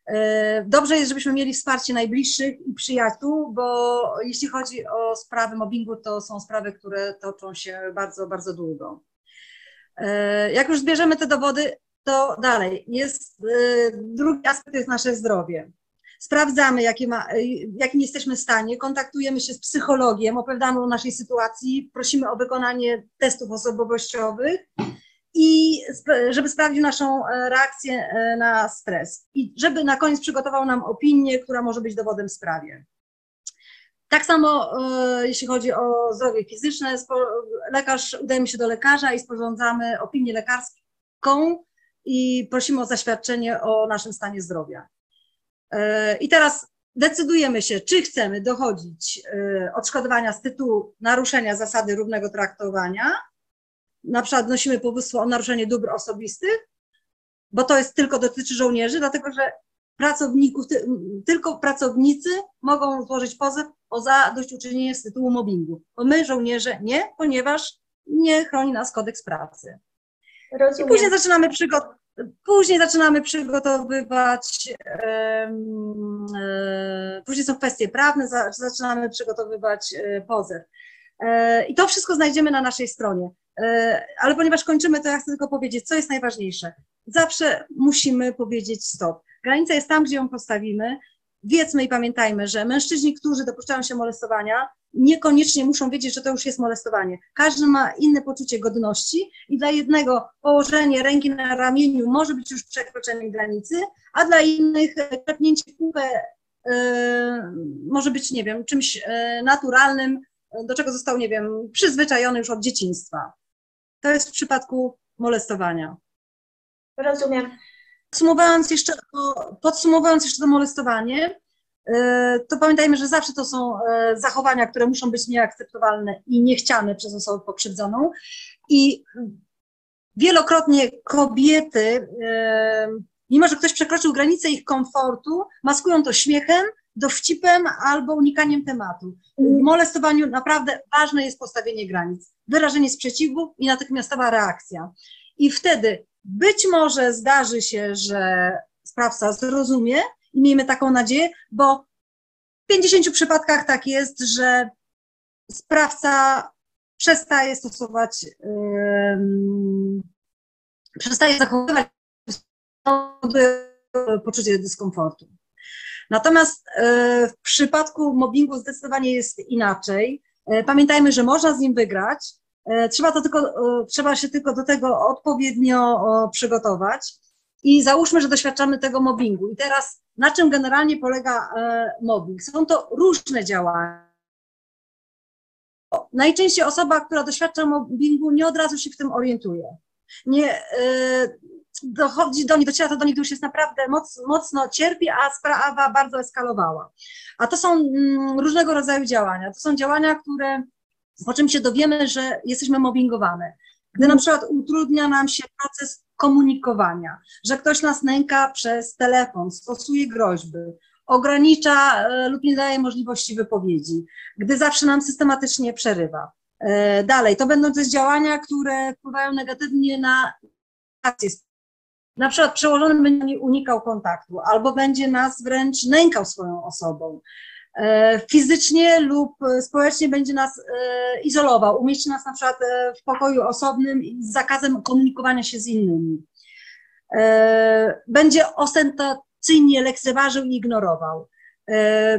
E, dobrze jest, żebyśmy mieli wsparcie najbliższych i przyjaciół, bo jeśli chodzi o sprawy mobbingu, to są sprawy, które toczą się bardzo, bardzo długo. E, jak już zbierzemy te dowody, to dalej jest e, drugi aspekt to jest nasze zdrowie. Sprawdzamy, jakie ma, jakim jesteśmy w stanie, kontaktujemy się z psychologiem, opowiadamy o naszej sytuacji, prosimy o wykonanie testów osobowościowych i żeby sprawdził naszą e, reakcję e, na stres i żeby na koniec przygotował nam opinię, która może być dowodem w sprawie. Tak samo e, jeśli chodzi o zdrowie fizyczne, lekarz, udajemy się do lekarza i sporządzamy opinię lekarską i prosimy o zaświadczenie o naszym stanie zdrowia. I teraz decydujemy się, czy chcemy dochodzić odszkodowania z tytułu naruszenia zasady równego traktowania, na przykład wnosimy powództwo o naruszenie dóbr osobistych, bo to jest tylko dotyczy żołnierzy, dlatego że pracowników, ty, tylko pracownicy mogą złożyć pozew o zadośćuczynienie z tytułu mobbingu. Bo my, żołnierze, nie, ponieważ nie chroni nas kodeks pracy. Rozumiem. I później zaczynamy przygotować. Później zaczynamy przygotowywać, um, e, później są kwestie prawne, za, zaczynamy przygotowywać e, pozew. E, I to wszystko znajdziemy na naszej stronie. E, ale ponieważ kończymy, to ja chcę tylko powiedzieć, co jest najważniejsze. Zawsze musimy powiedzieć stop. Granica jest tam, gdzie ją postawimy. Wiedzmy i pamiętajmy, że mężczyźni, którzy dopuszczają się molestowania, niekoniecznie muszą wiedzieć, że to już jest molestowanie. Każdy ma inne poczucie godności i dla jednego położenie ręki na ramieniu może być już przekroczeniem granicy, a dla innych klepnięcie kupę e, może być, nie wiem, czymś e, naturalnym, do czego został, nie wiem, przyzwyczajony już od dzieciństwa. To jest w przypadku molestowania. Rozumiem. Podsumowując jeszcze, podsumowując jeszcze to molestowanie, e, to pamiętajmy, że zawsze to są e, zachowania, które muszą być nieakceptowalne i niechciane przez osobę pokrzywdzoną. I wielokrotnie kobiety, e, mimo że ktoś przekroczył granicę ich komfortu, maskują to śmiechem, dowcipem albo unikaniem tematu. W molestowaniu naprawdę ważne jest postawienie granic, wyrażenie sprzeciwu i natychmiastowa reakcja. I wtedy być może zdarzy się, że sprawca zrozumie i miejmy taką nadzieję, bo w 50 przypadkach tak jest, że sprawca przestaje stosować, yy, przestaje zachowywać poczucie dyskomfortu. Natomiast e, w przypadku mobbingu zdecydowanie jest inaczej. E, pamiętajmy, że można z nim wygrać. E, trzeba, to tylko, trzeba się tylko do tego odpowiednio przygotować. I załóżmy, że doświadczamy tego mobbingu. I teraz na czym generalnie polega mobbing? Są to różne działania. Najczęściej osoba, która doświadcza mobbingu, nie od razu się w tym orientuje. Nie, dochodzi do nich, dociera to do nich, gdy już jest naprawdę moc, mocno cierpi, a sprawa bardzo eskalowała. A to są mm, różnego rodzaju działania. To są działania, które, po czym się dowiemy, że jesteśmy mobbingowane. Gdy na przykład utrudnia nam się proces komunikowania, że ktoś nas nęka przez telefon, stosuje groźby, ogranicza e, lub nie daje możliwości wypowiedzi, gdy zawsze nam systematycznie przerywa. E, dalej, to będą też działania, które wpływają negatywnie na relacje na przykład przełożony będzie unikał kontaktu, albo będzie nas wręcz nękał swoją osobą. E, fizycznie lub społecznie będzie nas e, izolował, umieści nas na przykład e, w pokoju osobnym z zakazem komunikowania się z innymi. Będzie ostentacyjnie lekceważył i ignorował.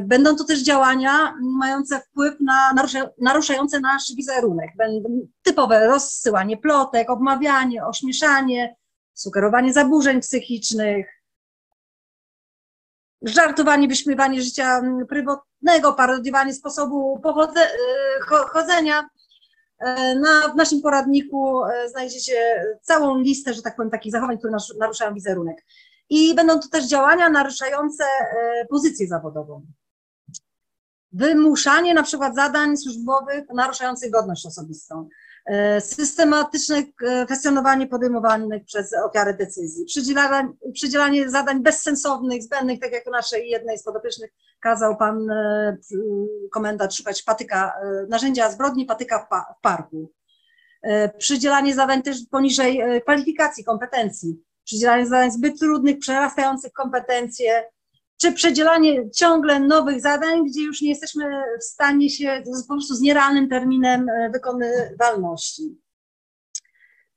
Będą to też działania mające wpływ na naruszające nasz wizerunek. Będą typowe rozsyłanie plotek, obmawianie, ośmieszanie, sugerowanie zaburzeń psychicznych, żartowanie, wyśmiewanie życia prywatnego, parodiowanie sposobu pochodze, y, chodzenia. E, na, w naszym poradniku e, znajdziecie całą listę, że tak powiem, takich zachowań, które naruszają wizerunek. I będą to też działania naruszające e, pozycję zawodową. Wymuszanie na przykład zadań służbowych naruszających godność osobistą. E, systematyczne e, kwestionowanie podejmowanych przez ofiary decyzji, przydzielanie, przydzielanie zadań bezsensownych, zbędnych, tak jak naszej jednej z podopiecznych kazał pan e, komendant szukać patyka, narzędzia zbrodni patyka w parku. Przydzielanie zadań też poniżej kwalifikacji, kompetencji, przydzielanie zadań zbyt trudnych, przerastających kompetencje, czy przedzielanie ciągle nowych zadań, gdzie już nie jesteśmy w stanie się po prostu z nierealnym terminem e, wykonywalności.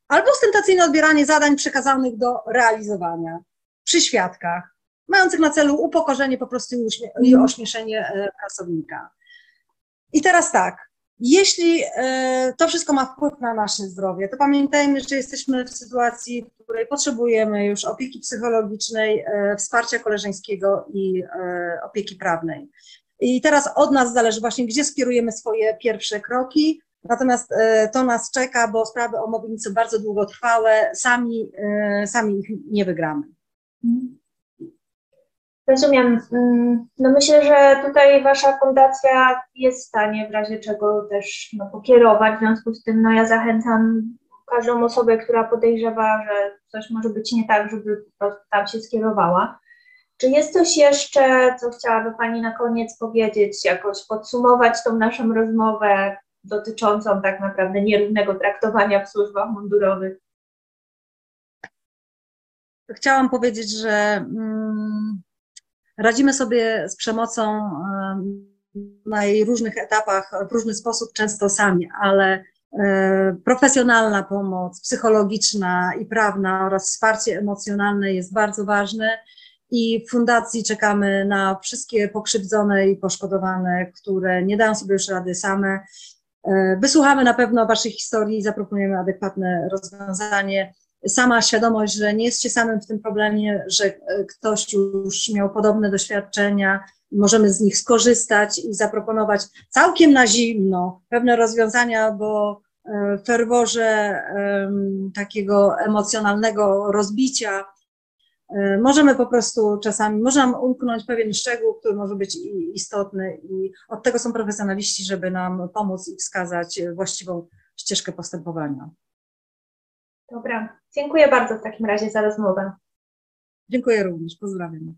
Albo ostentacyjne odbieranie zadań przekazanych do realizowania przy świadkach, mających na celu upokorzenie po prostu i ośmieszenie e, pracownika. I teraz tak, jeśli e, to wszystko ma wpływ na nasze zdrowie, to pamiętajmy, że jesteśmy w sytuacji, w której potrzebujemy już opieki psychologicznej, e, wsparcia koleżeńskiego i e, opieki prawnej. I teraz od nas zależy właśnie, gdzie skierujemy swoje pierwsze kroki. Natomiast to nas czeka, bo sprawy o mobbing są bardzo długotrwałe, sami, sami ich nie wygramy. Rozumiem. Mm, no myślę, że tutaj Wasza fundacja jest w stanie w razie czego też no, pokierować. W związku z tym no, ja zachęcam każdą osobę, która podejrzewa, że coś może być nie tak, żeby po prostu tam się skierowała. Czy jest coś jeszcze, co chciałaby Pani na koniec powiedzieć, jakoś podsumować tą naszą rozmowę dotyczącą tak naprawdę nierównego traktowania w służbach mundurowych? Chciałam powiedzieć, że mm, radzimy sobie z przemocą na jej różnych etapach, w różny sposób, często sami, ale e, profesjonalna pomoc, psychologiczna i prawna oraz wsparcie emocjonalne jest bardzo ważne. I w fundacji czekamy na wszystkie pokrzywdzone i poszkodowane, które nie dają sobie już rady same. E, wysłuchamy na pewno Waszych historii i zaproponujemy adekwatne rozwiązanie sama świadomość, że nie jest się samym w tym problemie, że e, ktoś już miał podobne doświadczenia, możemy z nich skorzystać i zaproponować całkiem na zimno pewne rozwiązania, bo e, w ferworze takiego emocjonalnego rozbicia e, możemy po prostu czasami, może nam umknąć pewien szczegół, który może być istotny i od tego są profesjonaliści, żeby nam pomóc i wskazać właściwą ścieżkę postępowania. Dobra, dziękuję bardzo w takim razie za rozmowę. Dziękuję również, pozdrawiam.